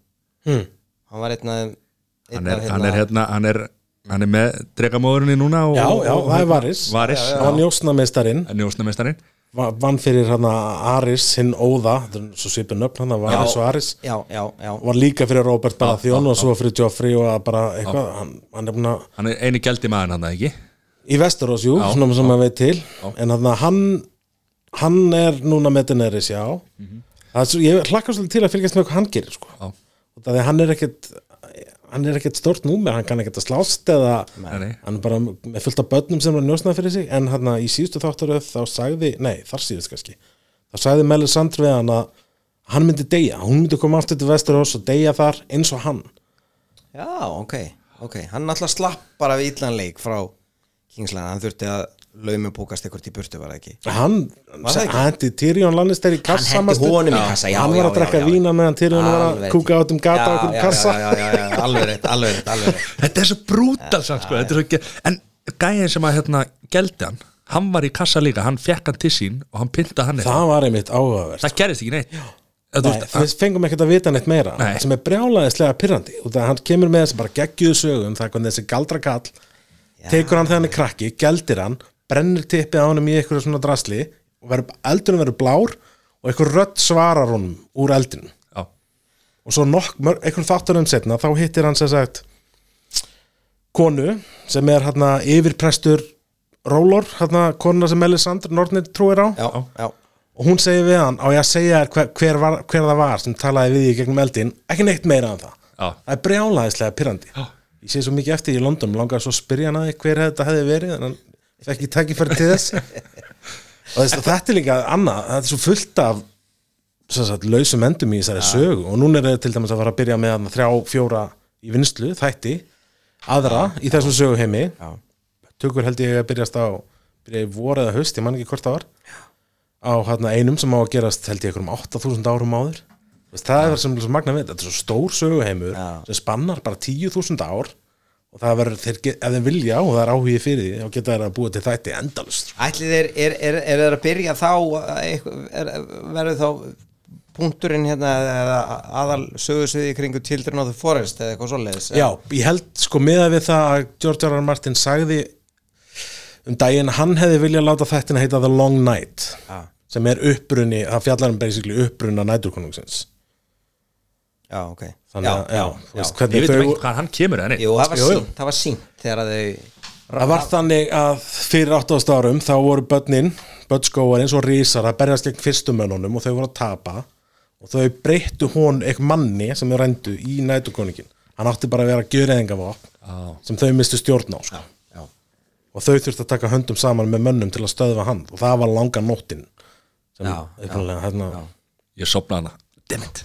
Hmm. Hann var einn af hann er, hann er hérna hann er, hann er með dregamóðurinni núna og, Já, já, og, það er Varys. Varys, það var njósnameistarinn njósnameistarinn vann fyrir hann Aris hinn Óða, svo svipur nöfn hann Varis og Aris. Já, já, já. Var líka fyrir Robert Baratheon og svo fyrir Joffrey og að bara eitthvað, hann, hann er búin að hann er eini geldi maður hann ekki? Í Westeros, jú, Já, svona sem maður veit til. Já. en hann, hann hann er núna með Daenerys, já. Það er svo, ég hlakka svolítið til að fylgjast með hvað hann gerir sko. Já. og það er hann er ekkit hann er ekkert stórt númer, hann kann ekkert að slást eða Nei, hann er bara með fullt af börnum sem er njósnað fyrir sig. En hann í síðustu þáttaröð þá sagði, nei þar síðust kannski þá sagði Melisandre við hann að hann myndi deyja, hún myndi koma aftur til Vesturós og deyja þar eins og hann. Já, ok, ok. Hann náttúrulega slapp bara við illan leik frá Kingsland, hann þurfti að laumubúkast eitthvað í burtu var það ekki? Hann, hann hendi Tyrion Lannister í kassa Hann hendi honum í kassa, já, hann já, var að já. vína meðan Tyrion var að kúka át um gata á okkur kassa. já, já, já, já, alveg rétt, alveg rétt, Þetta er svo brútal samt sko. þetta er svo ge- En gæðin sem að hérna geldi hann Hann var í kassa líka, hann fekk hann til sín Og hann pynta hann það var einmitt áhugavert. Það gerist ekki neitt. Við fengum ekkert að vita neitt meira. Nei. sem er brjálæðislega pyrrandi og það hann kemur með þessi bara geggjuðu sögum það er hvernig þessi galdra kall tekur hann þegar hann er krakki, geldir hann brennir tippið á honum í eitthvað svona drasli og eldurinn verður blár og eitthvað rödd svarar honum úr eldinu Já, og svo nokk, einhvern þátturinn setna þá hittir hann sem sagt konu sem er hérna yfirprestur Rólor, hérna konuna sem Melisandre Nornir trúir á. Já, já, og hún segir við hann á ég að segja hver, hver, var, hver það var sem talaði við í gegnum eldin ekki neitt meira en það. Já, það er brjálæðislega pyrrandi ég sé svo mikið eftir í London langar svo að spyrja hann að hver þetta hefði verið en hann ekki tækifæri til þess. Og þess, þetta er líka annað, þetta er svo fullt af sagt, lausum endum í þessari sögu. Og núna er þetta til dæmis að fara að byrja með þrjá, fjóra í vinslu, þætti. Aðra í þessum söguheimi. Já. tökur held ég að byrjast á byrja í vor eða haust, ég man ekki hvort það var. Á hérna einum sem á að gerast held ég einhverjum 8000 árum áður. Það er það sem magna við þetta er svo stór söguheimur sem spannar bara 10.000 ár og það verður, ef þeir vilja og það er áhugi fyrir því, þá geta þeir að búa til þætti endalust Ætli þeir, er, er, er þeir að byrja þá er, verður þá punkturinn hérna eða aðal sögursviði kringu Children of the Forest eða eitthvað svoleiðis Já, ég held sko miða við það að George R. R. Martin sagði um daginn hann hefði viljað láta þættina heita The Long Night Já. sem er upprunni, það fjallar um basically upprunna næturkonungsins já, ok þannig að, já, þú veist, Ég hvernig veit um þau ekki hvað hann kemur neitt Jú, það var Jú, jú. sínt, það var sínt þegar að þau Það var þannig að fyrir 8 árum þá voru börnin, börnskóarins og rísar að berjast gegn fyrstumönnunum og þau voru að tapa og þau breyttu hún eitthvað manni sem þau rændu í nætukoningin. Hann átti bara að vera gjöreðingavopn Já. sem þau mistu stjórn á sko. já. og þau þurftu að taka höndum saman með mönnum til að stöðva hann og það var langa nóttin sem Já, upprunalega, hérna, Ég sopna hana Dammit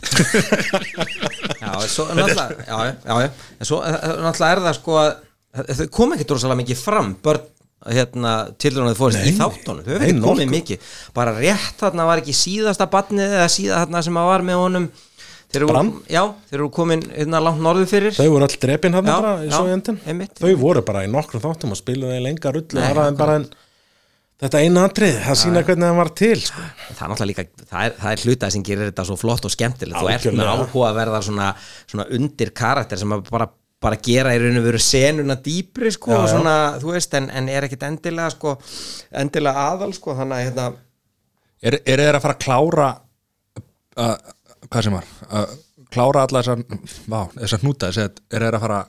Já, svo náttúrulega já, já, já, en svo eh, eh, náttúrulega er það sko að þau kom ekki drosalega mikið fram börn hérna Children of the Forest í þáttunum. Þau ekki komið mikið. Bara rétt þarna var ekki síðasta barnið eða síða þarna sem að var með honum. Þeir eru, já, þeir eru komin hérna langt norður fyrir. Þau voru öll drepin hann bara í svo endin þau voru bara í nokkrum þáttum og spiluðu í lenga rullu Nei, aðra en bara en þetta eina atrið, það sína hvernig það var til sko. það er náttúrulega líka, það er, það er hluta sem gerir þetta svo flott og skemmtilegt, þú ert með áhuga að verða svona, svona undir karakter sem að bara, bara gera í raun og veru senuna dýpri sko, Já, og já. svona, þú veist, en, en er ekkit endilega sko, endilega aðal sko, þannig að hérna, Er, er þeir að fara að klára uh, Hvað sem var að Klára alla þessar Vá, þessar hnúta Er þeir að fara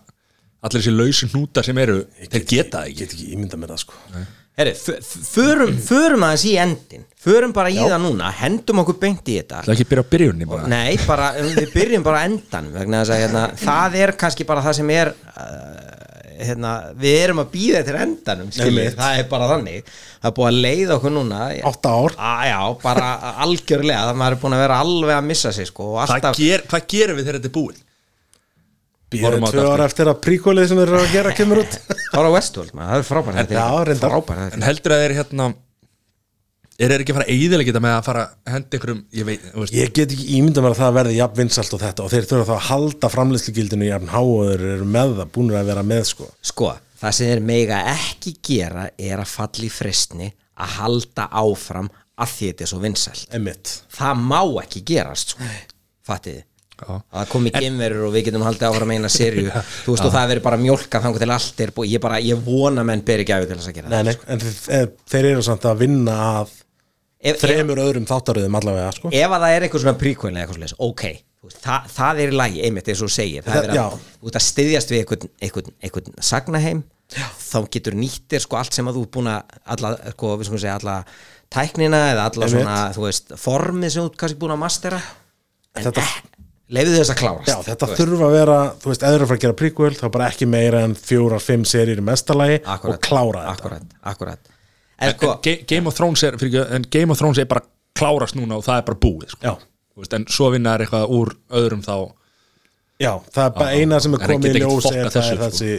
Allir þessi lausu hnúta sem eru Þeir geta það ég ekki get ekki ímynda mér það sko. Herri, förum, förum aðeins í endin förum bara í það núna, hendum okkur beint í þetta. Það er ekki að byrja á byrjunni bara? Nei, bara, við byrjum bara endan vegna þess að hérna, það er kannski bara það sem er uh, hérna, við erum að býða til endanum Einmitt. það er bara þannig. Það er búið að leiða okkur núna átta ár. Að, já, bara algjörlega. Það maður er búin að vera alveg að missa sig sko, og Hvað, alltaf, ger, hvað gerum við þegar þetta er búið? Býðum tvö ára eftir að príkólið sem þeir eru að gera kemur út. Þá er á Westworld maður, það er frábært þetta er frábært þetta En heldur að þeir hérna Er þeir ekki að fara eiðilega geta með að fara að henda einhverjum Ég veit, þú veist. Ég get ekki ímynda mér að það verði jafn vinsalt og þetta og þeir þurfa þá að halda framleyslugildinu jafn há og þeir eru með það, búinir að vera með sko. Sko, það sem þeir mega ekki gera er að falla í fristni að halda áfram að því þetta er svo vinsælt. Emitt það má ekki gerast sko. fattiði. Að komi gemverur og við getum haldið áfram eina serju þú veist og það verður bara mjólka þangur til allt er búið, ég bara, ég vona menn beri gæfi til þess að gera Nei, nei, en þeir, þeir eru samt að vinna að ef, ef, þremur öðrum þáttaröðum allavega sko. Ef að það er eitthvað svona príkvæl eða eitthvað svoleiðis, ok, veist, það, það er í lagi einmitt eins og segir, það er já. að að styðjast við einhvern, einhvern, einhvern sagnaheim, þá getur nýttir sko allt sem að þú er búin að alla, sko, segja, alla tæknina eða alla svona, þú veist, formið sem þú ert kannski búin að mastera. En, Þetta- ek, leiðu þess að klárast Já, þetta þurfa að vera, þú veist, eða að fara að gera prequel þá bara ekki meira en fjórar, fimm seríur í mestalagi og klára þetta akkurat, akkurat en, en sko, en Ga- Game of Thrones er fyrir, en Game of Thrones er bara klárast núna og það er bara búið sko. Já, Þú veist, en svo vinna er eitthvað úr öðrum þá já, það er bara eina sem er komið í ljós er það er sko. þessi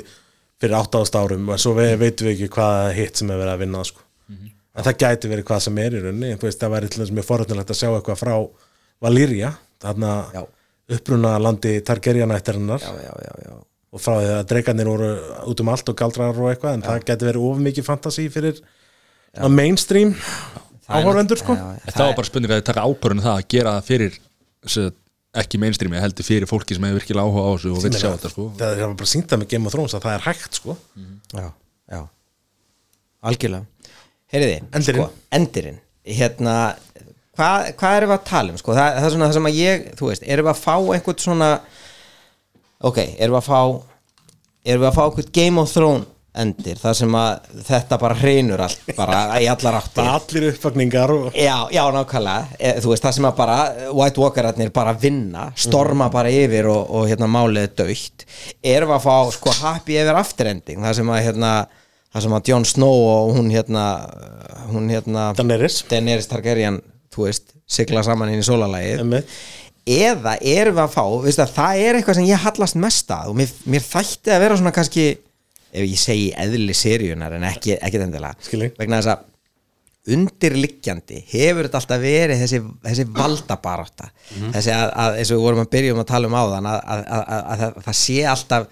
fyrir 8000 árum og svo við, veitum við ekki hvað hitt sem er verið að vinna sko. Mhm. en það gæti verið hvað sem er í veist, það væri til þess mjög forhættilegt að sjá eitthvað frá Valyria, þarna. Uppruna landi Targaryenættarinnar já, já, já, já. Og frá því að dreikarnir voru út um allt og galdrar og eitthvað en það gæti verið of mikið fantasi fyrir að mainstream áhorvendur sko. Já, já, það var bara spurning að þið taka ákvörðun það að gera það fyrir sem, ekki mainstreami, heldur fyrir fólki sem hefur virkilega áhuga á þessu og vil sjá þetta sko. það er bara sínt það með Game of Thrones að það er hægt sko. Já, já. Algjörlega. Heyriði, Endirinn. sko, endirinn. Hérna, hvað hva erum við að tala um sko? það, það er svona það sem að ég, þú veist erum við að fá einhvern svona ok, erum við að fá erum við að fá einhvern Game of Thrones endir, það sem að þetta bara hreinur allt, bara í allar áttir allir uppvakningar og Já, já, nákvæmlega, e, þú veist það sem að bara White Walkerarnir bara vinna storma bara yfir og, og hérna málið er dögt erum við að fá sko happy ever after ending það sem að hérna það sem að Jon Snow og hún hérna hún hérna Daenerys. Daenerys Targaryen, þú veist, sigla saman inn í sólalægið eða erum við að fá, veist að það er eitthvað sem ég hallast mest að og mér, mér þætti að vera svona kannski ef ég segi eðli seríunar en ekki, ekki endilega Skil ég. vegna þess að undirliggjandi hefur þetta alltaf verið þessi, þessi valdabarátta. Þessi að, að eins og við vorum að byrja um að tala um áðan að, að, að, að, að það, það sé alltaf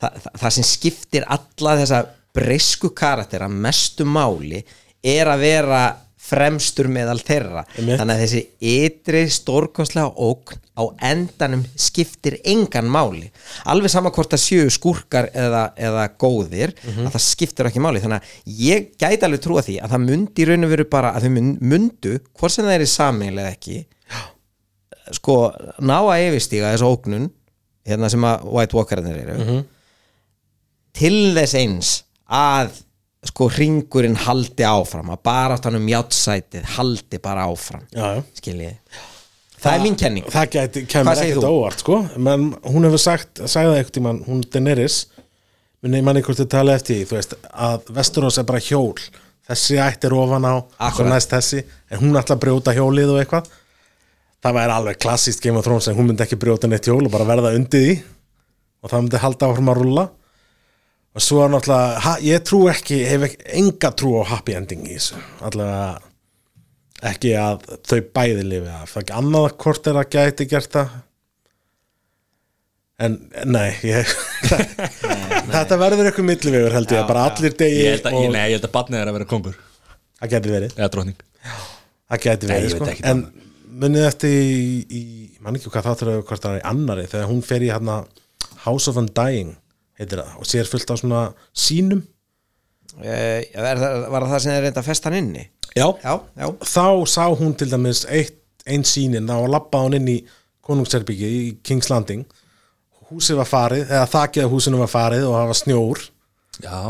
það, það, það sem skiptir alla þessa breysku karakter að mestu máli er að vera fremstur meðal þeirra Einmitt. þannig að þessi ytri stórkostlega ógn á endanum skiptir engan máli alveg sama hvort það séu skúrkar eða, eða góðir Mhm. að það skiptir ekki máli þannig að ég gæti alveg trúa því að það mundi í raun og veru bara að þau mundu hvort sem það er í sameiginlega ekki sko ná að yfirstíga þessu ógnun hérna sem að White Walkerarnir eru Mhm. til þess eins að sko ringurinn haldi áfram að bara áttan um játsætið haldi bara áfram já, skiljiði það er mín kenning. Það gæti, kemur ekkert óvart sko. Menn hún hefur sagt, sagði eitthvað tímann hún Daenerys minni manni hvort þið tala eftir því, þú veist, að Vesturós er bara hjól. Þessi ætt er ofan á Akkurat. næst þessi, en hún ætla að brjóta hjólið og eitthvað. Það væri alveg klassíst Game of Thrones en hún myndi ekki brjóta neitt hjól og bara verða undir því. Og það myndi halda áfram að rulla og svo er náttúrulega ha, ég trú ekki, hef ekki enga trú á happy ending í þessu. Allavega ekki að þau bæði lifi af. Það er ekki annað hvort er að gæti gert það. En nei, ég, þetta verður eitthvað millivegur held ég, Já, bara allir degi ég held að, og nei, ég held að barnið er að vera kongur það geti verið. Eða drókning það Nei, verið ég sko. en munið eftir í, í mann ekki hvað það þurfa hvort það er í annari þegar hún fer í hérna House of Undying heitir það, og sér fullt á svona sínum uh, var, það, var það sem þið reynda að festa hann inni? Já, já, já, þá sá hún til dæmis eitt, ein sínin, þá lappaði hún inn í konungsherbyggi í King's Landing. Húsið var farið, eða þakið af húsinu var farið og það var snjór. Já,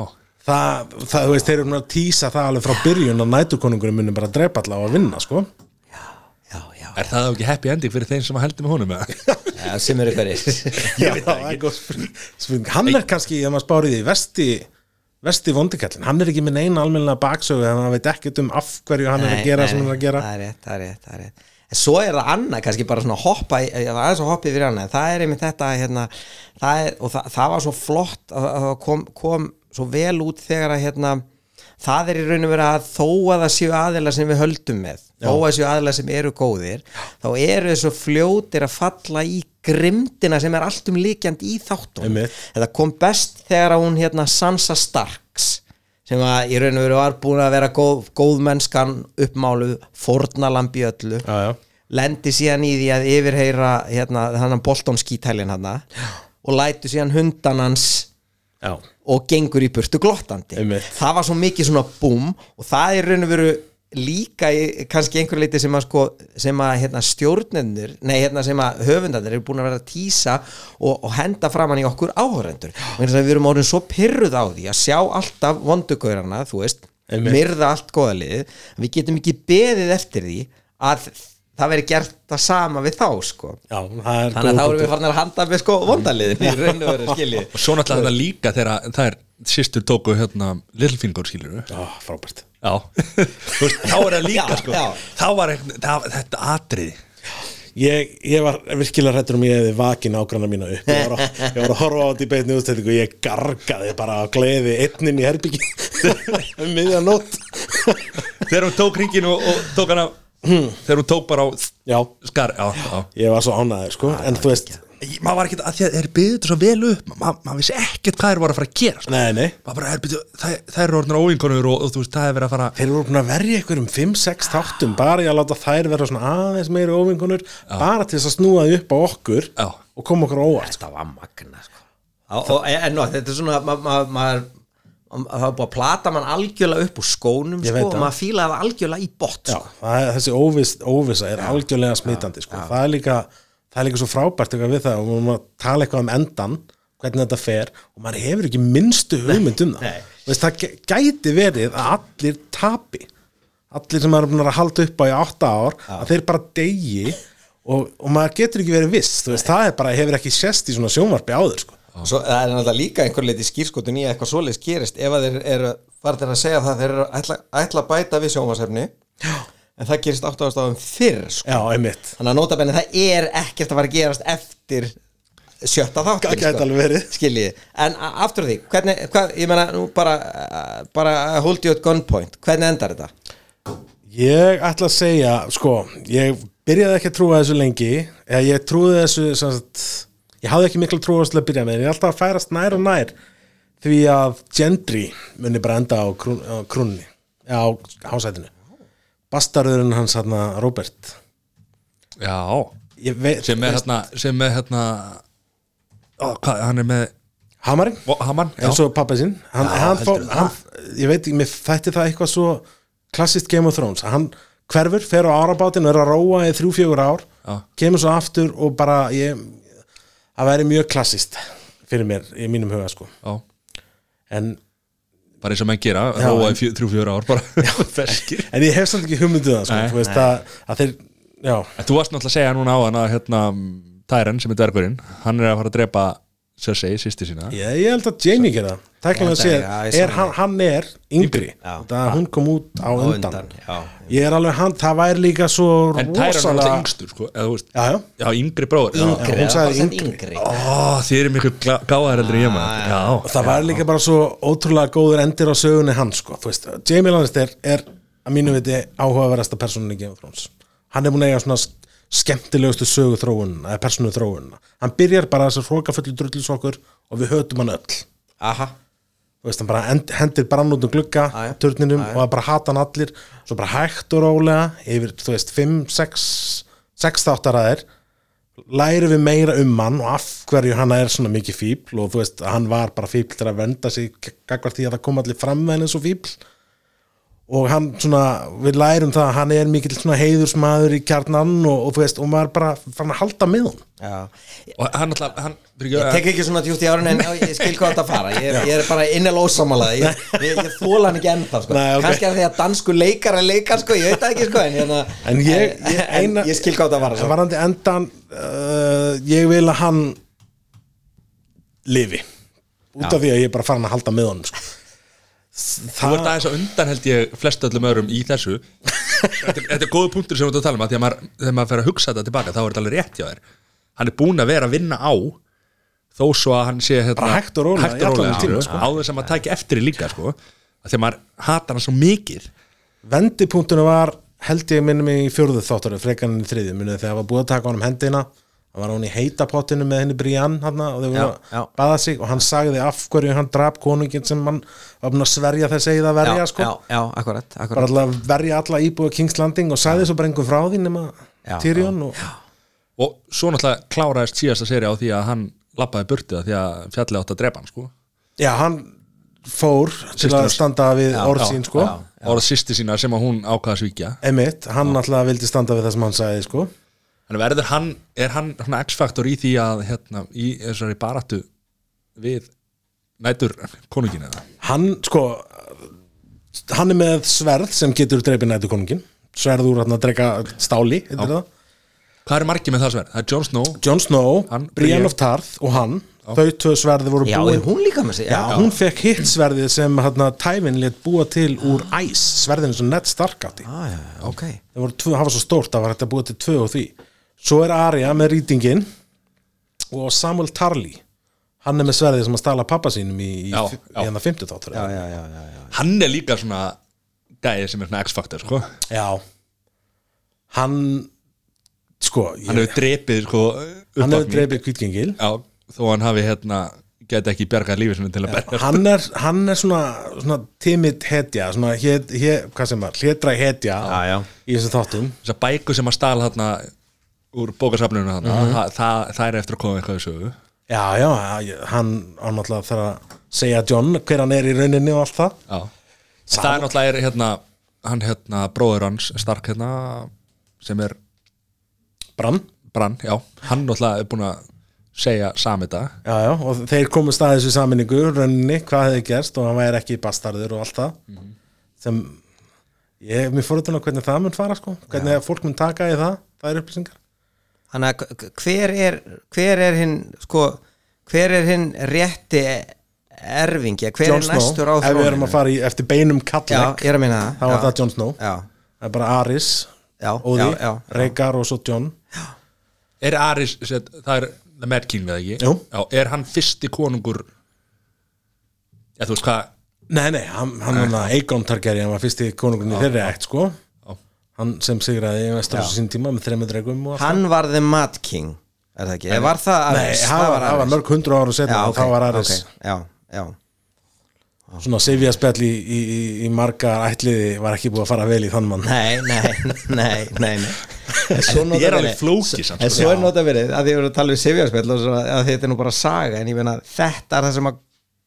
það, það þú veist, þeir eru að tísa það alveg frá byrjun að næturkonungurinn munum bara drepa alla á að vinna, sko er það þá ekki happy ending fyrir þeim sem að heldur með honum eða? já sem eru hverjir Já, það er góð spurning. hann er kannski, ef maður spárið í vesti vesti vondikallin, hann er ekki með neina almennilega baksögu, en hann veit ekkert um af hverju hann er að gera sem hann er að gera. það er rétt, það er rétt, það er rétt. En svo er það annað, kannski bara svona hoppa í- aðeins að hoppa yfir annað, það er einmitt þetta hérna, það er, og það, það var svo flott að að það kom, kom svo vel út þegar að hérna það er í raun og vera að þó að það séu aðeila sem við höldum með, þó að séu aðeila sem eru góðir, þá eru þessu fljótir að falla í grimdina sem er allt um líkjandi í þáttum Einmitt. þetta kom best þegar hún hérna Sansa Starks sem að í raun og veru var búin að vera góð, góð mennskan uppmáluð fornalambi öllu já, já. lendi síðan í því að yfirheyra hérna, þannig Bolton skítælin hann og lætu síðan hundan hans já. og gengur í burtu glottandi Einmitt. það var svo mikið svona búm og það er raun og veru líka í, kannski einhver leiti sem að sko sem að hérna, stjórnendur nei hérna sem að höfundandir eru búin að vera að tísa og, og henda framann í okkur áhörendur við erum orðin svo pyrruð á því að sjá alltaf vondugaurana þú veist, Einmitt. myrða allt góðaliðið við getum ekki beðið eftir því að það veri gert það sama við þá sko. Já, það er þannig að þá erum við farin að handa með sko vondaliðin í raun og veru skilji. Og svo náttúrulega þetta líka þegar það er sýstur tóku hérna Littlefinger skilur við Já, frábært. Já, þú veist, þá er það líka Já, sko. já. þá var eitthvað, það, þetta atriði. Ég, ég var virkilega hrættur um ég hefði vakin ágranna mína upp. Ég var, að, ég var að horfa á þetta í beinu útstættingu og ég gargaði bara að gleði einnin í herbyggi um miðja nótt. Þegar hún tók ringin og, og tók hana þegar hún tók bara á Já, skar já, já. ég var svo ánæður sko en þú veist, Ég- maður var ekkert að því að þeir byggðu svo vel upp maður, maður vissi ekkert hvað þeir voru að fara að gera sko. nei, nei maður bara, er, byrju, það, það eru orðnar óinkonur og, og þú veist, það er verið að fara Þeir voru búin að verja ykkur um 5-6 þáttum bara í að láta þær vera svona aðeins meiri óvingunur bara til þess að snúa því upp á okkur Já. og koma okkur á óvart sko. þetta var magna sko. og, og, en og, þetta er svona ma- ma- maður það var búið að plata mann algjörlega upp úr skónum sko, og maður fílaði það algjörlega í bott Já, sko. er, þessi óvissa er algjörlega smitandi sko. það, er líka, það er líka svo frábært eitthvað við það og maður að tala eitthvað um endan hvernig þetta fer og maður hefur ekki minnstu hugmynd um það. veist, það gæ- gæti verið að allir tapi. Allir sem maður er að halda upp á í átta ár að þeir bara degi og, og maður getur ekki verið viss. Veist, það bara, hefur ekki sést í svona sjónvarpi áður sko. Svo, það er náttúrulega líka einhver leiti skýrskotun í að eitthvað svoleiðis gerist. Ef að þeir eru farið að segja það þeir eru ætla, ætla að bæta við sjónvarsefni en það gerist átt ástafum fyrr sko. Já, einmitt. Þannig að notabenni það er ekkert að fara að gerast eftir sjötta alveg verið. skiljiði, en aftur því hvernig, hvað, ég meina nú bara bara hold you at gunpoint, hvernig endar þetta? Ég ætla að segja, sko, ég byrjaði ekki að trúa þessu lengi. Eða ég trúði þessu sagt, ég hafði ekki miklu trúa þessu til að byrja með en ég er alltaf að færast nær og nær því að Gendry muni bara enda á, krún, á krúnni á hásætinu. Bastarðurinn hans hérna Robert. Já, veit, sem er hérna sem er hérna ó, hvað, hann er með Hamarinn? Eins og pappa sinn. Hann, Já, hann fó, hann, ég veit ekki, mér þætti það eitthvað svo klassist Game of Thrones. Hann hverfur, fer á árabátinn og er að róa í þrjú fjögur ár Já. kemur svo aftur og bara ég, það væri mjög klassist fyrir mér í mínum huga sko. Já. En, bara eins og menn gera, Já, róa í fjö- þrjú fjóra ár bara. Ferskir. En ég hef samt ekki hugmynduð það sko, Nei. þú veist að, að þeir já, en þú varst náttúrulega að segja núna á hann að hérna, Tyren sem er dvergurinn hann er að fara að drepa Cersei, sýsti sína ég, ég held að Jamie gera það séð, já, er, hann, hann er yngri, Já. það hún kom út á Á undan, já. ég er alveg hann, það væri líka svo en Tyren er alltaf yngstur sko, eða, já, já, já, yngri bróður já. Yngri. hún Já, sagði yngri. þið eru miklu gáðar heldur en ég maður já, það var líka bara svo ótrúlega góður endir á sögunni hans sko. Þú veist, Jamie Lannister er að mínu viti áhugaverðasta personin í Game of Thrones hann er búin að eiga svona skemmtilegustu sögu þróun eða personu þróun hann byrjar bara þessar hrókafullu drullisokkur og við hötum hann öll. Aha, Þú veist, hann bara end, hendir brann út um glugga Já, já. turninum og það bara hata hann allir. Svo bara hægt og rólega yfir, þú veist, 5, 6 6 þáttaraðir lærum við meira um hann og af hverju hann er svona mikið fíbl og þú veist, hann var bara fíbl til að venda sig gagvar því að það kom allir fram með henni svo fíbl og hann svona, við lærum það að hann er mikill svona heiðursmaður í kjarnan og, og þú veist, og maður bara fann að halda með hann já og hann alltaf hann, Ég tek ekki svona djúpt í árun en ég skil hvað þetta fara Ég, ég er bara innel ósamalað Ég, ég, ég þóla hann ekki ennþá sko. Nei, ok. Kannski er því að dansku leikar er leikar sko. Ég veit það ekki sko, en, hérna, En ég- ég- en, eina- ég skil hvað þetta fara sko. varandi endan uh, ég vil að hann lifi út af því að ég er bara farin að halda með honum sko. Þú ert aðeins á undan held ég flest öllum öðrum í þessu. Þetta er, þetta er góðu punktur sem við erum að tala um að að maður, þegar maður fer að hugsa þetta tilbaka þá er þetta alveg rétt hjá þér. Hann er búinn að vera að vinna á þó svo að hann sé hérna, hægt og rólega sko, á þess að maður tæki eftir í líka sko, að maður hatar hann svo mikið. Vendipunktunum var held ég minnum í fjórðu þáttur frekarinn í þriðju, minnum þegar það var búið að taka honum hendina það var hún í heita pottinu með henni Brian hana, og þau baða sig og hann sagði af hverju hann drap konungin sem hann var búin að sverja þess að verja já, sko. já, já, akkurat, bara akkurat. alltaf að verja alla íbúið King's Landing og sagði svo bara einhver frá því nema Já, Tyrion og og svo náttúrulega kláraðist síðasta seri á því að hann lappaði burtið að því að fjalli átt að drepa hann sko. já, hann fór til Systir að standa við orð sín sko já. og það sýsti sína sem að hún ákvaða að svíkja Emitt, hann alltaf vildi standa við það sem hann sagði sko en verður hann, er hann svona X-faktor í því að hérna, í þessari baráttu við nætur konungin eða? Hann sko hann er með sverð sem getur dreipið nætu konungin sverð úr að drega stáli það. Hvað er margir með það sverð? Það er Jon Snow. Jon Snow, Hann, Brienne of Tarth og hann þau tvö sverði voru Já, búin er hún líka með sig? Já, hún fekk hitt sverðið sem hérna, Tævin létt búa til úr æs. Sverðinu sem Ned Stark átti. Ah, já, já, ok. Það voru tvö, það var svo stórt að var hægt að búa til tvö og því svo er Arya með rýtingin og Samuel Tarly hann er með sverðið sem að stala pappa sínum í, í, Já, já. í hérna 50 þáttur Já, já, já, já, já. Hann er líka svona gæði sem er svona X-Factor sko. já hann sko, ég, Hann hefur drepið sko, hann hefur uppvakning. dreipið kvítgengil Já, þó hann hafi hérna geti ekki bjargað lífið sinni til að berja hann er, hann er svona, svona timid hetja svona, hét, hét, hvað sem var, hlédra hetja Já, já. í þessum þáttum Þessar bækur sem að stala þarna úr bókasafninu þarna það, það, það er eftir að koma eitthvað í sögu. Já, já, hann hann náttúrulega þarf að segja John hver hann er í rauninni og allt það. Já. Það er náttúrulega er hérna hann hérna bróður hans Stark hérna sem er Brann. Brann, já, hann náttúrulega er búin að segja sami þetta. Já, já, og þeir komu staðis við saminningu rauninni, hvað hefði gerst og hann væri ekki bastarður og allt það. Sem ég, mér fór þetta hvernig það mun fara sko, hvernig fólk mun taka í það það er upplýsingar Þannig að hver er hver er hinn sko hver er hinn rétti erfingi? Hver Jon er næstur á ef við erum að fara í, eftir beinum Já, kalleg ég er það. þá var Jon Snow. Já, það er bara Aris, já, Óði, já. Rhaegar og svo Jon. Er Aris, set, það er The Mad King við ekki? Er hann fyrsti konungur? Já, þú veist hvað? Nei, nei, hann, hann hann Egon Targaryen hann var fyrsti konungurinn í þeirri ætt sko. Hann sem sigraði í Vestaros sín tíma með þreymur dregum og allt Hann var the Mad King Er það ekki? Eða var það Nei, Ares? það var, var Ares. mörg hundru ára setna Já, og ok, þá var Ares ok, Já, já svona Sivja spjall í, í, í, í marga ætliði var ekki búið að fara vel í þann mann Nei, nei, nei, nei, nei. En svo Þetta er alveg samt, En sko. svo er nota verið að því við erum að tala um sifjarspell og svo að þetta er nú bara saga en ég meina þetta er það sem að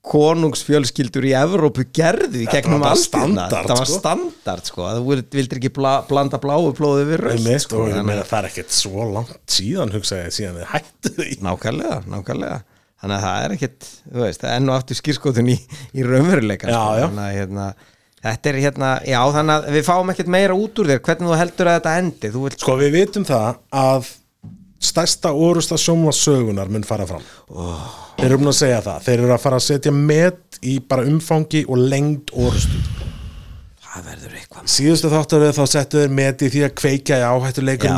konungsfjölskyldur í Evrópu gerðu í gegnum standard, það var sko. standard sko. Að þú vild- vildir ekki bla, blanda bláu blóðu við röld sko, það er ekkert svo langt síðan hugsaði síðan þið hættu því. Nákvæmlega, nákvæmlega. Þannig að það er ekkit, þú veist, enn og aftur skýrskotun í, í raunveruleika að hérna, þetta er hérna já, þannig að við fáum ekkit meira út úr þér. Hvernig þú heldur að þetta endi, vilt Sko við vitum það að stærsta orusta sjónvarsögunar mun fara fram. Þeir eru búin að segja það. Þeir eru að fara að setja met í bara umfangi og lengd orustu það verður eitthvað. Síðustu þáttur þá settu þeir met í því að kveikja í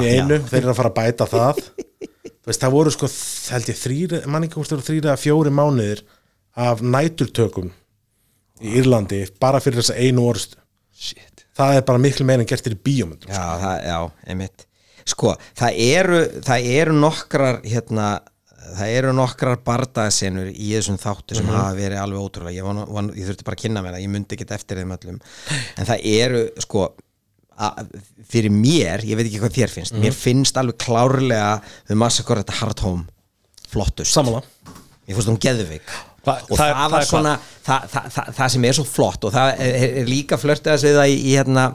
í einu. já. Þeir eru að fara að bæta það. Veist, það voru sko, held ég þrýri mann ekki hvort það voru þrýri eða fjóri mánuðir af næturtökum í Írlandi bara fyrir þessa einu orustu Shit. Það er bara miklu meira en gert þér í bíómyndum Já, það, já, einmitt Sko, það eru, það eru nokkrar hérna, það eru nokkrar bardaðsenur í þessum þáttu sem hafa verið alveg ótrúlega ég, var, var, ég þurfti bara að kynna mér það, ég myndi ekki eftir þeim öllum. En það eru, sko að, fyrir mér, ég veit ekki hvað þér finnst mér finnst alveg klárlega við massakor þetta hard home flottust. Samanlega ég fannst hún geðvik Hva- og það það, er- var svona það, það, það, það sem er svo flott og það er, er líka flörtið að segja það í, í hérna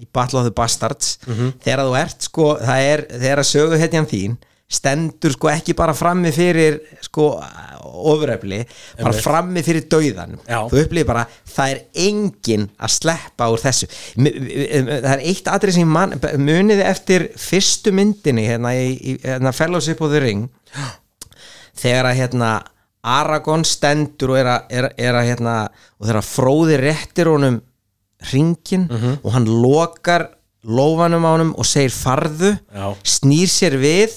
í Battle of the Bastards. Þegar þú ert sko, það er þegar að sögu hetjan þín stendur sko ekki bara frammi fyrir sko ofurefli bara frammi fyrir dauðan þú upplýðir bara, það er engin að sleppa úr þessu. Það er eitt atrið sem man, muniði eftir fyrstu myndinni hérna í, í hérna Fellowship of the Ring? Þegar að hérna Aragorn stendur og er að, er, er að hérna, og þegar fróði réttir honum ringin og hann lokar lófanum á honum og segir farðu Já. snýr sér við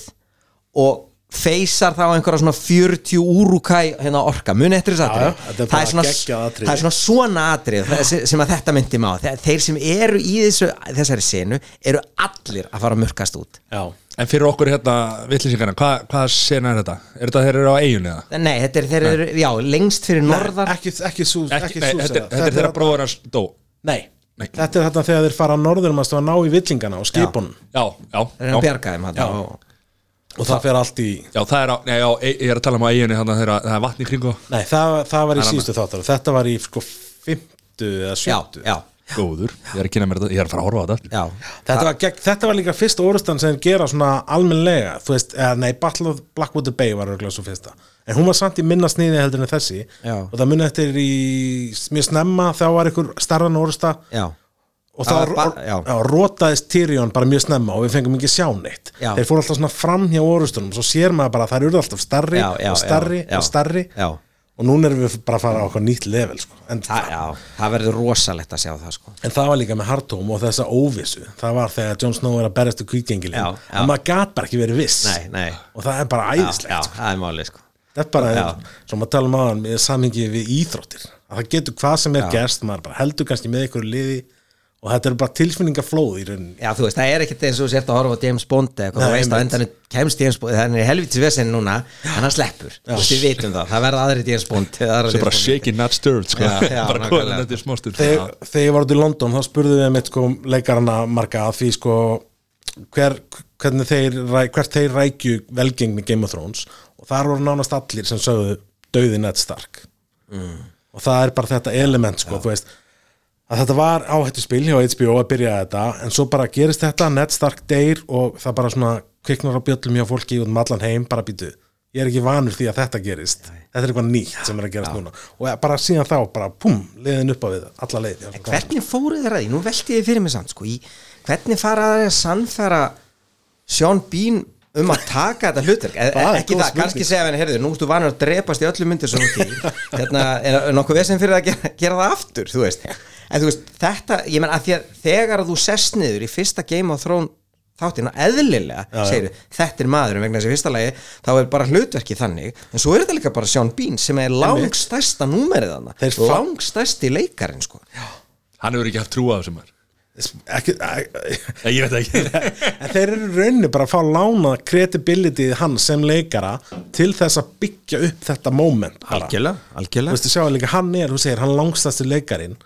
og feysar þá einhverja svona 40 úrúkæ hérna orka, muni eftir þess er það, er svona- geggjað atriði. það er svona svona atrið það- sem- að þetta myndi má. Þeir, þeir sem eru í þessu, þessari senu eru allir að fara að mörkast út. Já. En fyrir okkur hérna vittlýsingarna, hvað, hvað sena er þetta? Er þetta þeir eru á eigunni eða? Nei, þetta er þeir eru, já, lengst fyrir norðar. Ekki, ekki sú Ekki, ekki nei, sú þetta, er- þetta er þeirra bróður hans dó Nei. Nei. Þetta er þetta þegar þeir fara á norður um að ná í villingana og skipunum. Já, já, þeir já, að Já. hann og, og það fer allt í já, það er á, nei, já, ég er að tala um á eigunni þannig að þeirra, það er vatn í kringu Nei, það, það var í síðustu þáttar þetta var í sko fymtu eða já, sjöttu. já, Góður, ég er að kynna mér þetta, ég er að fara að horfa á þetta. Já. Þetta var, gegn, þetta var líka fyrsta orustan sem gera svona almennlega, þú veist, eða nei, Battle of Blackwater Bay var örgulega svo fyrsta en hún var samt í minna sniði heldur en þessi Já. og það munið eftir í mjög snemma þá var einhver starran orusta já, og Það þá var ba- já. já, rótaðist Tyrion bara mjög snemma og við fengum ekki sjá neitt Já. þeir fóru alltaf svona fram hjá orustunum svo sér maður bara að þær eru alltaf starri Já, já, og starri já, já. og starri Já. og núna erum við bara að fara á okkur nýtt level sko. en, það, já, það verður rosalegt að sjá það sko en það var líka með Hardhome og þessa óvissu það var þegar Jon Snow er að berjast í kvítgengilin Já, og já. maður gat bara ekki verið viss Nei, nei og það er bara Já, æðislegt já, sko. það er málið sko þetta er bara, Já. svo maður tala um aðan með samingi við íþróttir. Að það getur hvað sem er gerst, maður bara heldur kannski með ykkur liði og þetta er bara tilfinningaflóð í rauninni. Já, þú veist, það er ekkert eins og sért að horfa á James Bond eða Nei, þú veist að einmitt. endan kemst James Bond, það er helvitis vesen núna en hann sleppur, þú veist, við vitum það. Það verða aðri James Bond eða aðrar sem bara shaking not stirred sko. Já, já, bara koðan þetta er smástur þegar, þegar ég var út í London þá spurðum við mitt sko leikarana marga að því sko hver, hvernig þeir, ræ- hvert þeir rækju velgengni Game of Thrones og þar voru nánast allir sem sögðu döði Ned Stark. Mm. og það er bara þetta element sko, þú veist að þetta var áhættu spil hjá HBO að byrja þetta en svo bara gerist þetta, Ned Stark deyr og það bara svona kviknar á bjöllum hjá fólki út um allan heim, bara býtu ég er ekki vanur því að þetta gerist. Þetta er eitthvað nýtt sem er að gerast núna. Og bara síðan þá, bara pum, leiðin upp á við alla leið En hvernig fóruð að því? Nú velti ég fyrir mig samt sko, í, hvernig fara það að sannfæra Sean Bean um að taka þetta hlutverk. Ekki það, kannski segja henni, heyrðu, nú ertu vanur að drepast í öllum myndir sem þú til hérna, er nokkuð vesinn fyrir að gera, gera það aftur þú veist, en þú veist, þetta ég menn að því að þegar þú sest niður í fyrsta Game of Thrones þáttina eðlilega, Já, já. segir þetta er maðurinn vegna þess að í fyrsta lagi, þá er bara hlutverki þannig, en svo er þetta líka bara Sean Bean sem er langstæsta númerið hann langstæsti leikarinn sko. Hann hefur ekki haft trú á þessum maður ekki, Nei, ég veit ekki. Þeir eru í rauninni bara að fá lána credibility hans sem leikara til þess að byggja upp þetta moment bara. algjörlega, hann er, þú segir, hann langstasti leikarin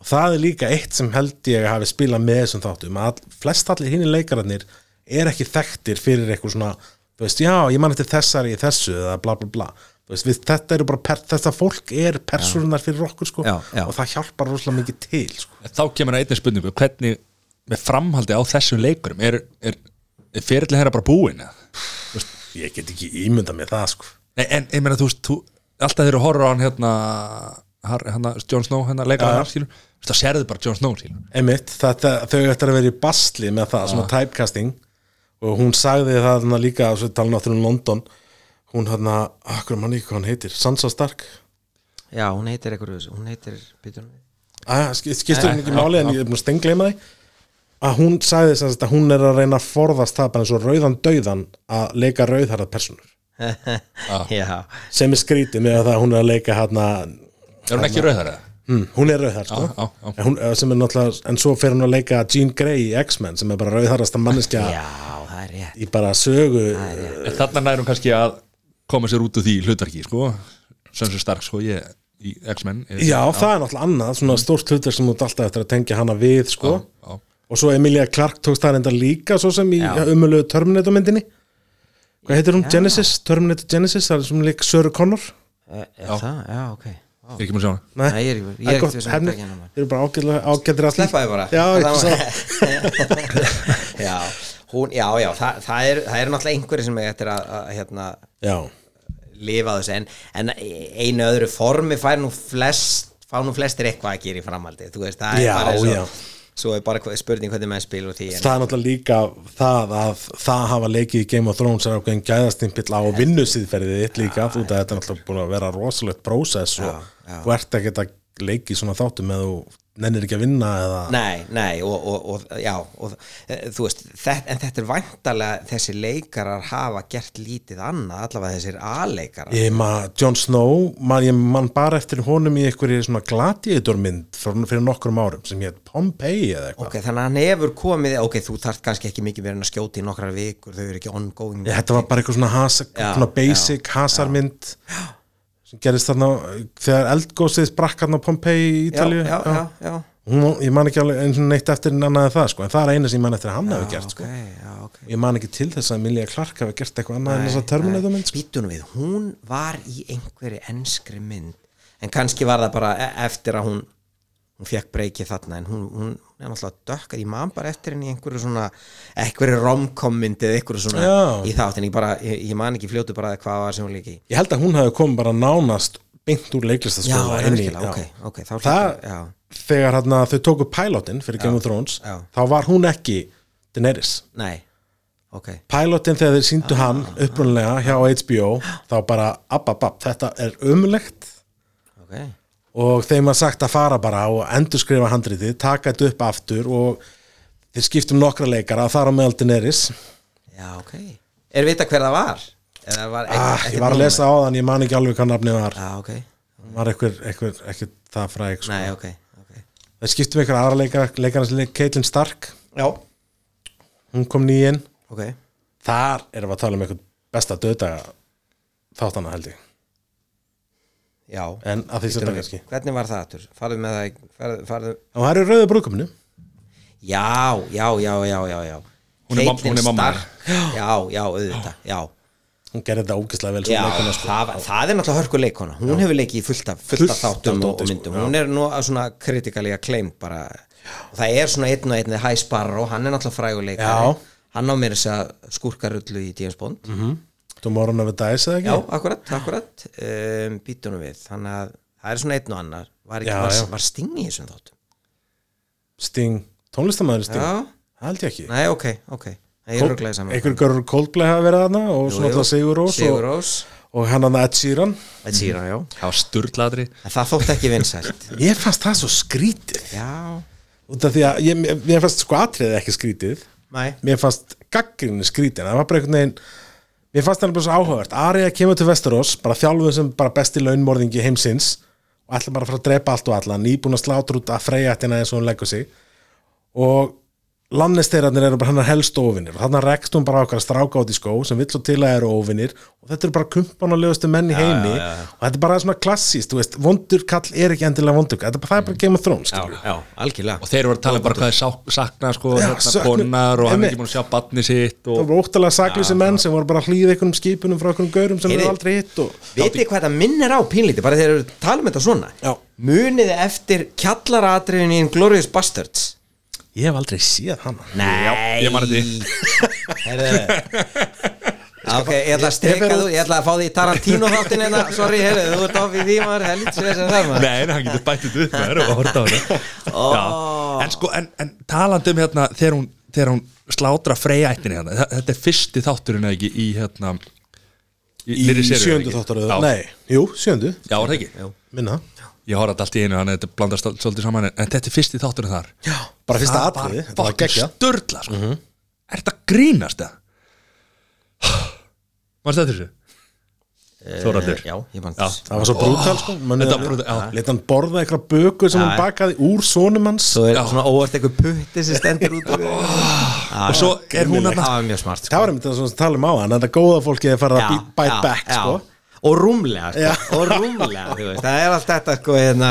og það er líka eitt sem held ég að hafi spilað með þessum þáttum að flest allir hinn leikararnir er ekki þekktir fyrir eitthvað svona þú veist, já, ég man eftir þessari í þessu eða bla bla bla veist, við, þetta eru bara, per, þetta fólk er persónunar fyrir okkur sko Já, já. og það hjálpar rosalega mikið til sko. þá kemur að einnig spurningu hvernig með framhaldi á þessum leikurum er, er, er fyrirlega herra bara búin eða? ég get ekki ímyndað með það sko Nei, en ég meina þú veist þú, alltaf þegar þú horfir á hann hérna, hérna Jon Snow hérna leikar hann veist, þá sérðu bara Jon Snow skilur Einmitt, þetta, þau ættir að vera í basli með það, svona typecasting og hún sagði það líka svo tala náttúrulega um London hún hann að, akkur mann ekki hvað hann heitir Sansa Stark. Já, hún heitir eitthvað hún heitir, hún að, skistur hún ekki máli en ég er búin að stengleima því. Að hún sagði þess að hún er að reyna að forðast það bara eins og rauðan dauðan að leika rauðharðar personur já, sem er skrítið með að það að hún er að leika hérna er hún ekki rauðar eða? hm, hún er rauðhar sko. Já, já. En, hún, sem er náttúrulega, en svo fer hún að leika Jean Grey í X-Men sem er bara rauðharðasta manneskja já, það er rétt. í bara sögu en þarna nærum kannski að koma sér út úr því hlutverki sko. Sansa Stark sko ég í X-Men ég- Já, það er náttúrulega annað, svona stórt hlutverk sem þú ert alltaf eftir að tengja hana við, sko. Já. og svo Emilia Clarke tókst það enda líka svo sem í Já. umölu Terminator myndinni. Hvað heitir hún? Genesis? Terminator Genesis, það er sem líka Söru Connor. Er, er það, já, ok. Ég er ekki múin að sjá hana. Nei, ég er ekki- ég er hefni, hvað genið var. þeir eru bara ágættir allir sleppaði bara. Já, ég já, hún, já, já það, það, er, það er náttúrulega einhverju sem er eftir að, að hérna, Já, lifa þessu en, en einu öðru formi fær nú flest fá nú flestir eitthvað að gera í framhaldi þú veist, það Já, er bara og svo er bara spurning hvernig menn spil og því það er náttúrulega líka það að það hafa leikið í Game of Thrones er ákveðin gæðastimpill á vinnusýðferðið þitt líka, þú veit að þetta er náttúrulega búin að vera rosalegt prósess og þú ert ekki að leiki svona þáttum eða þú nennir ekki að vinna eða Nei, nei, og, og, og já, og e, þú veist, þetta, en þetta er væntalega þessi leikarar hafa gert lítið annað, allavega þessir A-leikarar. Ég maður, Jon Snow, man, ég man bara eftir honum í einhverju svona gladiðurmynd fyrir nokkrum árum sem hétt Pompeii eða eitthvað. Ok, þannig að hann hefur komið, ok, þú þarf kannski ekki mikið verið að skjóta í nokkrar vikur, þau eru ekki ongoing. Ég, þetta var bara eitthvað svona, has, Já, svona basic hasarmynd sem gerist þarna þegar eldgósið sprakk hann á Pompeii í já, Ítalíu. já, já, já, Hún, ég man ekki alveg eins og neitt eftir en annað en það sko, en það er eina sem ég man eftir að hann hefur gert sko. já, ok Ég man ekki til þess að Emilia Clarke hefur gert eitthvað annað en þess að Terminator mynd sko. Býtunum við, hún var í einhverju enskri mynd en kannski var það bara e- eftir að hún hún fekk breykið þarna en hún, hún er náttúrulega dökkað, ég man bara eftir henni í einhverju svona, einhverju romcom mynd eða einhverju svona Já. í þátt en ég bara, ég, ég man ekki fljótu bara hvað var sem hún líki Ég held að hún hefði komið bara nánast beint úr leiklistaskóla inn í- virkilega, já. ok, ok þá Það- þegar hérna, þau tóku pilotin fyrir Game of Thrones Já. þá var hún ekki Daenerys. Nei, ok. Pilotin þegar þeir síndu hann upprunlega hjá HBO þá bara, app, app, þetta er umlegt Ok, og þeim var sagt að fara bara og endurskrifa handritið, taka þetta upp aftur og þeir skiptum nokkra leikara að fara meðal Daenerys. Já, ok. Er vita hver það var? Eða var ah, ekkert ég var að númer? lesa á þann, ég man ekki alveg hvað nafnið var. Já, ok, Hún var eitthvað, eitthvað, eitthvað það fræg sko. nei, ok, ok. Þeir skiptum einhver aðra leikara, leikara sem leik Caitlin Stark, Já, hún kom nýinn ok. Þar erum við að tala um eitthvað besta döðdaga þáttana held ég Já, en að því setja kannski. hvernig var það aftur? Farðu með það, farðu, farðu og það eru rauðu brúkuminu Já, já, já, já, já, já. Hún er hún er mamma. Já, já, auðvitað, já. Hún gerði þetta ógeðslega vel Já, svo leikuna sko. það, það er náttúrulega hörku leikona. Hún hefur leikið fullt af, fullt Fullt af af þáttum og, dóti, og sko, myndum. Já. Hún er nú að svona kritikali að claim bara. Og það er svona einn og einn High Sparrow, hann er náttúrulega fræguleikari Já. Hann á mér þess að skúrkarullu í James Bond Tomorrow Never Dies eða ekki? Já, akkurat, akkurat. Um, Býtunum við, þannig að það er svona einn og annar. Var, ekki, Já, var, já. var Sting í þessum þáttum? Sting, tónlistamæður Sting? Já, ég ekki. Nei, ok, ok. Ég er görur Coldplay hafa verið þarna og Jú, svona alltaf Sigur Rós Sigur og, Rós. og hann hann Ed Sheeran. Ed Sheeran, já. Það var sturgladri En það þótt ekki vinsælt. Ég fannst það svo skrítið. Já, út af því að ég, mér- mér fannst sko atriðið ekki skrítið. Næ mér fannst gaggrinni skrítin það var bara einhvern veginn mér fannst það bara svo áhugavert. Arya kemur til Westeros bara þjálfuð sem bara besti launmorðingi heimsins og ætla bara að fara að drepa allt og alla nýbúin að slátra út að freyja ættina eins og hún leggur sig. Og lannisteirarnir eru bara hennar helst óvinnir og þannig rekst hún bara okkar að stráka át í skó sem vill svo til að eru óvinnir og þetta eru bara kumpanalegustu menn í heimi og þetta er bara svona klassíst, þú veist, vondur kall er ekki endilega vondur, þetta er bara, það er bara Game of Thrones Já, já, og þeir voru að tala um bara hvað þeir sakna sko, Já, hérna, konar og hann er ekki búin að sjá batni sitt það og voru óttalega saklýsi menn sem voru bara að hlýða einhvernum skipunum frá einhvernum gaurum sem eru aldrei hitt og Vitið hvað þetta minnir á pínlíti bara þegar við tala um þetta svona. Já. Muniði eftir kjallaratriðin í Glorious Bastards ég hef aldrei séð hana. Nei. Ég man eftir Herðu Ok, ég ætla að streka þú, ég ætla að fá því í Tarantino þáttin hérna, sorry, herru, þú ert í því maður, helvits við sem það maður. Nei, en hann getur bættið upp með þér og horta á Já, en sko, en, en talandi um hérna þegar hún, þegar hún slátra freyættinni hérna, þetta er fyrsti þátturinn eða ekki í hérna í, í sjöndu Já, nei, jú, sjöndu, Já, var það ekki? Jú. minna Ég horfði allt í einu, hann þetta blandast svolítið saman en, en þetta er fyrsti þátturinn þar. Já, bara fyrsta Það atriði, var þetta geggjað. störla sko. Er þetta grínast það? Manstu þetta þessu? Þóraldur Já, ég mann Já. það var svo brútal sko. Þetta leta hann borða eitthvað böku sem Já, hann bakaði úr sonum hans. Svo er Já. svona óvart eitthvað putti sem stendur út úr Og svo er hún Það að var mjög smart sko. það var einmitt það sem við talum á hann Já, já, já. sko og rúmlega sko. Já. og rúmlega þú veist. það er allt þetta sko, hérna,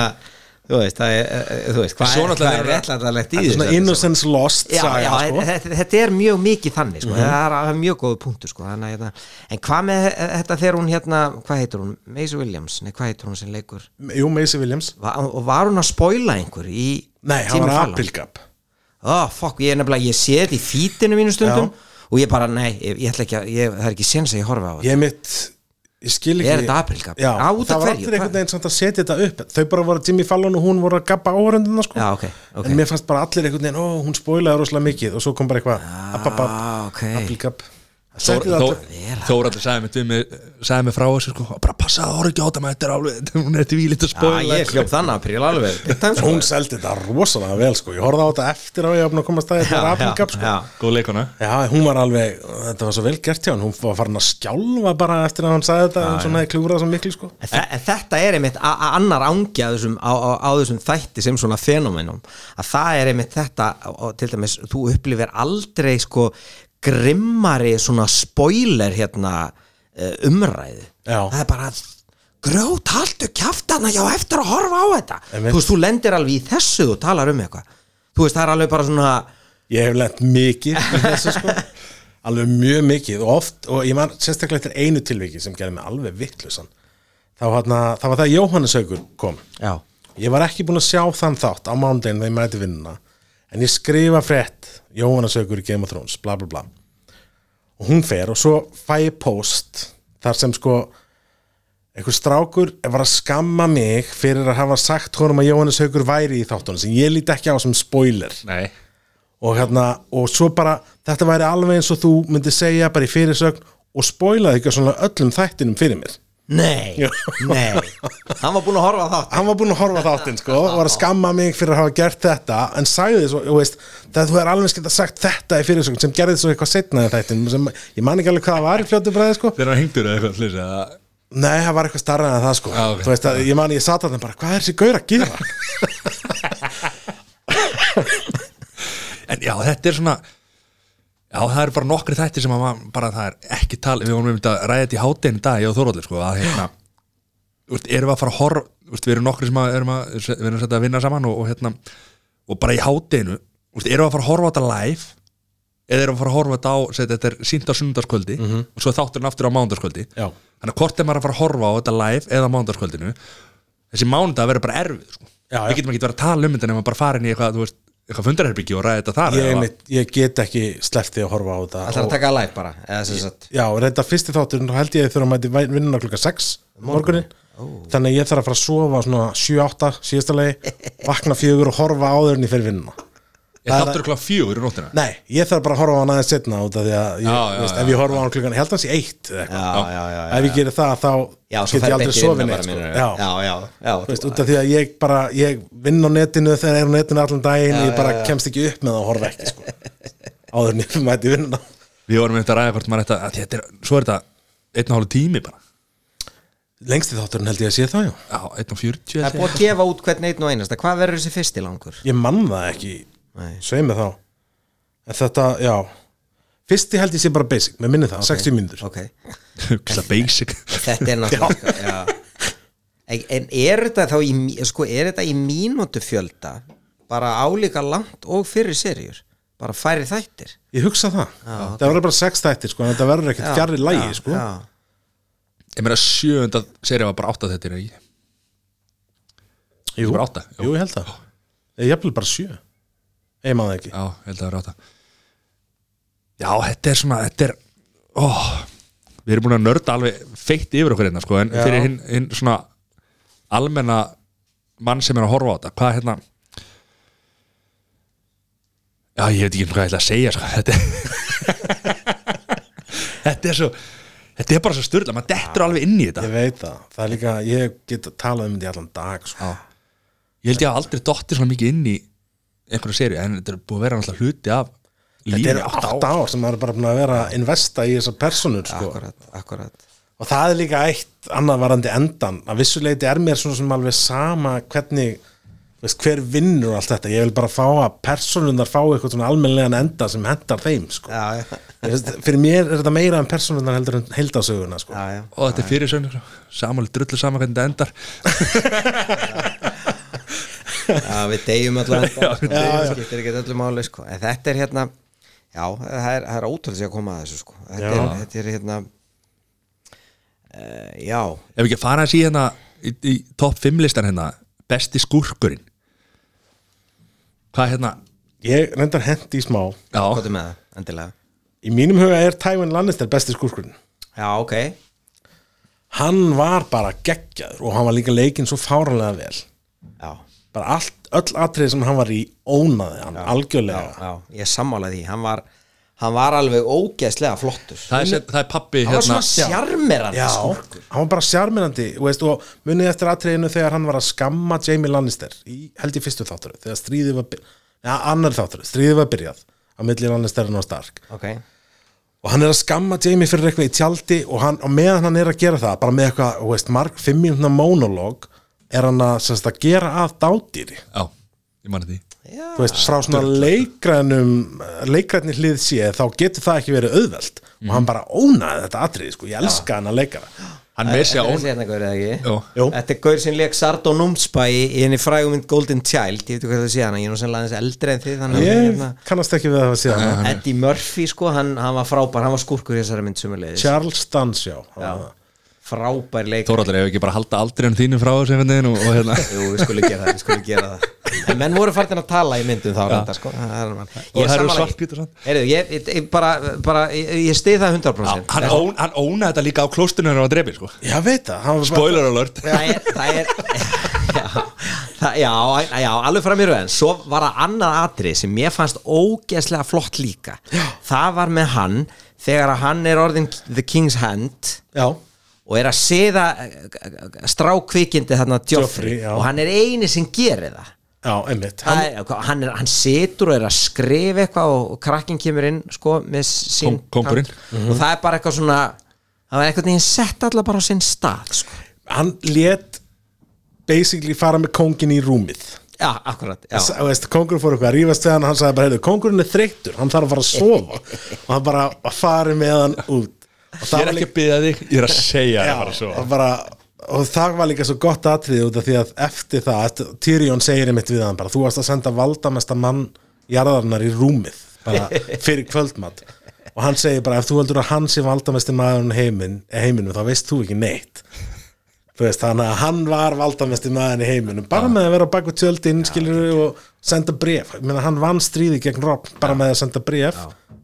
þú veist, það er, eh, þú veist hvað er, hvað er réttlætanlegt í þessu öllu innocence lost Já, saga, já, sko. þetta, þetta er mjög mikið þannig sko. það er það er mjög góð punktur sko. Að, hérna, en hvað með þetta þegar hún hérna, hvað heitir hún, Maisie Williams nei, hvað heitir hún sem leikur jú, Macy Williams Va, og var hún að spoila einhver í nei, hann var aprilgap oh, fuck, ég er nefnilega, ég sé þetta í fítinu mínu stundum og ég bara, nei, ég, ég ætla ekki að ég, það er ekki sens að ég horfa á þetta ég mitt ég skil ekki Er þetta aprílgabb? já, Á, það var allir einhvern veginn samt að setja þetta upp. Þau bara voru Jimmy Fallon og hún voru að gabba áhörundina sko. Já, ok, ok. en mér fannst bara allir einhvern veginn, ó, hún spoilaði rosalega mikið. Og svo kom bara eitthvað apapap, ah, það Þóraldur sagði mig, sagði mig frá þessu sko, bara passa að horfa ekki á þetta með þetta er alveg, hún er til vílit að Já, spóla ég hljóf þannig apríl alveg. Sko. hún seldi þetta rosalega vel sko. Ég horfði á þetta eftir á ég hafði að komast að þetta Já, er já, aprilgap sko. já. Góð leikona. Já, hún var alveg, þetta var svo vel gert hjá hann. Hún var farin að skjálfa bara eftir að hann sagði þetta en svona hefði klúrað svo miklu sko. En þe- en þetta er einmitt annar ángi á þessum, á, á, á þessum þætti sem svona fenomenum að það grimmari svona spoiler hérna eh, umræðu. Já. það er bara grjót haldu kjaftana já eftir að horfa á þetta. Einmitt. þú veist þú lendir alveg í þessu og talar um eitthvað. Þú veist það er alveg bara svona Ég hef lent mikið í þessu sko. Alveg mjög mikið og oft og ég man sérstaklega eftir einu tilviki sem gerði mig alveg vittlusan þá hana, það var það Jóhanneshaukur kom. Já, ég var ekki búin að sjá þann þátt á mándegin þegar ég mæti vinnuna en ég skrifa frétt Jóhanneshaukur í Game of Thrones bla bla bla. Og hún fer og svo fæ ég post þar sem sko einhver strákur var að skamma mig fyrir að hafa sagt honum að Jóhannes Haugur væri í þáttunum sem ég líti ekki á sem spoiler. Nei. Og hérna, og svo bara þetta væri alveg eins og þú myndir segja bara í fyrirsögn og spoilaði ekki svona öllum þættinum fyrir mér Nei, nei. Hann var búinn að horfa á þátt hann var búinn að horfa þáttinn sko og var að skamma mig fyrir að hafa gert þetta en sagði svo, þú veist, það þú er alveg skemmt að sagt þetta í fyrirsögn sem gerði svo eitthvað setna í þættin sem, ég man ekki alveg hvað það var í fljótu bræði sko. Þegar hann hengdur eitthvað eða? Nei, það var eitthvað starra en það sko. Já, ok. þú veist að, ég man, ég sat að það bara, hvað er þessi gaur að gera? En já, þetta er svona Já, það er bara nokkri þættir sem að bara það er ekki tal Við vorum um þetta að ræða þetta í hátinn dag Ég og Þorvaldur, sko, að hérna veist, Erum við að fara að horfa Við erum nokkri sem að, erum að, við erum að, setja að vinna saman og, og hérna, og bara í hátinu Erum við að fara að horfa þetta live Eða erum við að fara að horfa þetta á set, Þetta er sínt á sunnudagskvöldi Og svo er þátturinn aftur á mánudagskvöldi Já. Þannig að hvort er maður að fara að horfa á þetta live Eða á mánudagskvöldinu Þessi mánudag verður bara erfið, sko Já, já. Við getum ekki verið að tala um þetta nema bara farin í eitthvað, veist, eitthvað fundarherbyggi og ræða þetta þar ég, einmitt, ég get ekki sleppti að horfa á þetta Ætlar að og, taka live bara eða sem sagt? Já, reynda fyrsti þátturinn þá held ég að þurfa að mæti vinnuna klukka 6 morgunin þannig að ég þarf að fara að sofa svona 7-8 síðasta lagi vakna fjögur og horfa áður en ég fyrir vinnuna Ég þáttur klokka fjögur í nóttina. Nei, ég þarf bara að horfa á hann aðeins setna út af því að ég, Já, já, veist, já, ef ég horfa á hann klukkan, ég held hans í eitt eða eitthvað. Já, já, já, já ef ég gerir það þá Já, svo get ég aldrei í vinna neitt bara, sko. já, já, já, já Þú veist, út af því að ég bara ég vinn á netinu þegar ég er á netinu allan daginn ég bara kemst ekki upp með það að horfa ekki sko. áður en ég mæti vinnuna. Við vorum eitthvað að ræða hvort maður ætti að þetta er, Svo er þetta einn og hálf tími bara. Lengsti þátturinn held ég að sé það já. Já, einn og fjörtjú Það er búið að gefa út hvern einn og einasta. Hvað verður þessi fyrsti langur? ég mann það ekki, Nei. svei mig þá. En þetta, já. Fyrsti held ég sé bara basic, með minni það, 60 mínútur. Ok, Hugsa basic. Þetta er náttúrulega já. En en er þetta þá í, sko, er þetta í mínútu fjölda bara álíka langt og fyrir serjur bara færi þættir? Ég hugsa það, það verður bara 6 þættir sko, en þetta verður ekkert fjarrir lægi sko. já. Ég meina sjöunda serið var bara átta þetta er ekki? Jú, jú. jú, ég held það. Ég jafnvel bara 7 ég maður ekki Já, held að það var átta Já, þetta er svona Þetta er ó, Við erum búin að nörda alveg feitt yfir okkur hérna sko, en Já. fyrir hinn, hinn svona almenna mann sem er að horfa á þetta hvað hérna Já, ég veit ekki hvað ég ætla að segja sko. þetta er Þetta er svo Þetta er bara svo styrla, maður dettur alveg inn í þetta ég veit það, það er líka, ég get talað um þetta í allan dag sko. Ég held ég að aldrei dottið svona mikið inn í einhverju seri, en þetta er búið að vera alltaf hluti af þetta lífi er 8 ár sem maður er bara búin að vera að investa í þessar personur sko. Akkurat, akkurat og það er líka eitt annað varandi endan að vissuleiti er mér svona sem alveg sama hvernig veist, hver vinnur allt þetta, ég vil bara fá að personunar fá eitthvað svona almennlegan enda sem hendar þeim sko. Já, já, veist, fyrir mér er þetta meira en personunar heldur en heildasöguna sko. já, já. og þetta er fyrir sögn samanlega drullu saman hvernig þetta endar Já, við deyjum við Það skiptir ekki öllu máli sko. En þetta er hérna Já, það er, það er ótrúlega að koma að þessu sko. þetta, er, þetta er hérna uh, Já. Ef ekki að fara að sí hérna í, í topp 5 listan hérna besti skúrkurinn. Hvað hérna? Ég reyndar hendi í smá. Já, Hvað er með það, endilega? Í mínum huga er Tywin Lannister besti skúrkurinn. Já, ok. Hann var bara geggjaður og hann var líka leikinn svo fáranlega vel. Já, bara allt, öll atrið sem hann var í ónaði hann já, algjörlega. Já, ég sammála því. Hann var, hann var alveg ógeðslega flottur. Það er, sem- það er pappi Hann var hérna, svona sjarmerandi Já, skúrkur hann var bara sjarmirandi þú veist, og munið eftir atriðinu þegar hann var að skamma Jamie Lannister í, held í fyrstu þáttur þegar stríðið var ja, annar þáttur, stríðið var byrjað á milli Lannisterin og Stark. Ok, og hann er að skamma Jamie fyrir eitthvað í tjaldi og, hann, og meðan hann er að gera það bara með eitthvað, þú veist, marg fimm mínútna monolog er hann að, sem sagt, að gera að dádýri? Já, ég manni því. Já, þú veist, frá svona leikrænum leikrænni hlið sé, þá getur það ekki verið auðvelt. Og hann bara ónaði þetta atriði, sko, ég elska hann að leikara hann meir sér Þetta er ón þessi hérna gaur eða ekki? Jó. Jú. Þetta er gaur sem leik Sardo Númsbæ í í henni frægumynd Golden Child. Ég veit ekki hvað það sé hana, ég er nú sennilega aðeins eldri en þið Þannig að ég hérna, kannast ekki við það að sé hann Eddie Murphy sko, hann, hann var frábær. Hann var skúrkur í þessari mynd sumulegis Charles Dance, já, Já, frábær leik Þóraldur, ef ekki bara halda aldrei en þínu frá þessu veginn og, og hérna? Jú, við skulum gera það, við skulum gera það. En menn voru farin að tala í myndum þá reynda, sko. Er Og Ég það eru og. Heyrðu, ég, ég, ég bara, bara ég, ég stið það 100% hann, ón, hann ónaði þetta líka á klóstunum þegar hann var drefið sko. Já, veit það. Hann var bara- spoiler alert. Það er, það er já, það, já, já, alveg fram í raun svo var það annað atrið sem mér fannst ógeðslega flott líka. Það var með hann þegar að hann er orðin the king's hand. Já, og er að seða strákvikindi þarna Joffrey, Joffrey, og hann er eini sem gerir það. Já, einmitt. Hann, hann, hann, hann, er, hann situr og er að skrifa eitthvað og, og krakkin kemur inn sko, með sín Kóng- kóngurinn. og það er bara eitthvað svona það var eitthvað neginn sett allar bara á sinn stað sko. hann let basically fara með kóngin í rúmið. Já, akkurat já. Þú veist, kóngurinn fór eitthvað að rífast við hann hann sagði bara, heyrðu, kóngurinn er þreyttur hann þarf að fara að sofa. Og hann bara fari með hann út. og ég er ekki að byggja þig, ég er að segja já, bara bara, og það var líka svo gott atriði út af því að eftir það, Tyrion segir einmitt við hann bara, þú varst að senda valdamesta mann jarðarnar í rúmið bara fyrir kvöldmatt og hann segir bara, ef þú heldur að hann sé valdamesti maðurinn í heimin, heiminum, þá veist þú ekki neitt. Veist, þannig að hann var valdamesti maðurinn í heiminum, bara með að vera á baku tjöldin, skilur og senda bref, hann vann stríði gegn Rob, bara með að senda bref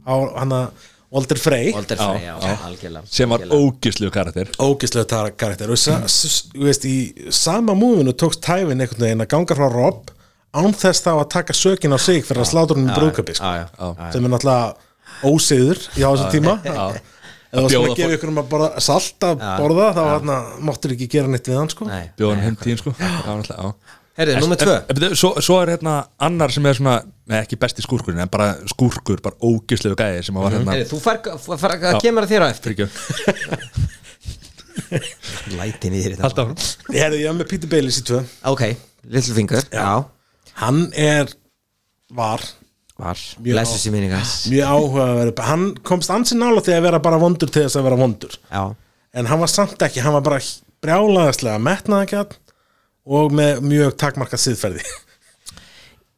á hann að Walter Frey. Walter Frey, já, já. algjörlega sem var ógislu karakter. Ógislega tara karakter. Og sa, s- þú veist, í sama múfinu tókst tæfin einhvern veginn að ganga frá Rob án þess þá að taka sökin á sig fyrir að slátur hún í brúðköpi sko, já, já, já. sem er náttúrulega ósiður í á þessum tíma. Eða þú bjóða að gefa ykkur um að borða, salt að borða þá hana, máttur ekki gera neitt við hann sko. Nei. bjóðan heim tíðin sko. Já, náttúrulega, já. Heyrðu, númer tvö. En- en- svo, svo er hérna annar sem er svona nei, ekki besti skúrkurinn, en bara skúrkur bara ógislegu gæði sem var hérna Heyrðu, þú far, far, far að kemur að þér á eftir. Fyrirgjöf. Læti niður í Haltu það áfram. ég hefði ég með Peter Baileys í tvö. Ok, Littlefinger, já, hann er var. Var. Blessus í minningas mjög áhugaverð hann komst ansi nála til að vera bara vondur til þess að vera vondur. Já, en hann var samt ekki, hann var bara brjálaðislega metnaðakjarn og með mjög takmarka siðferði.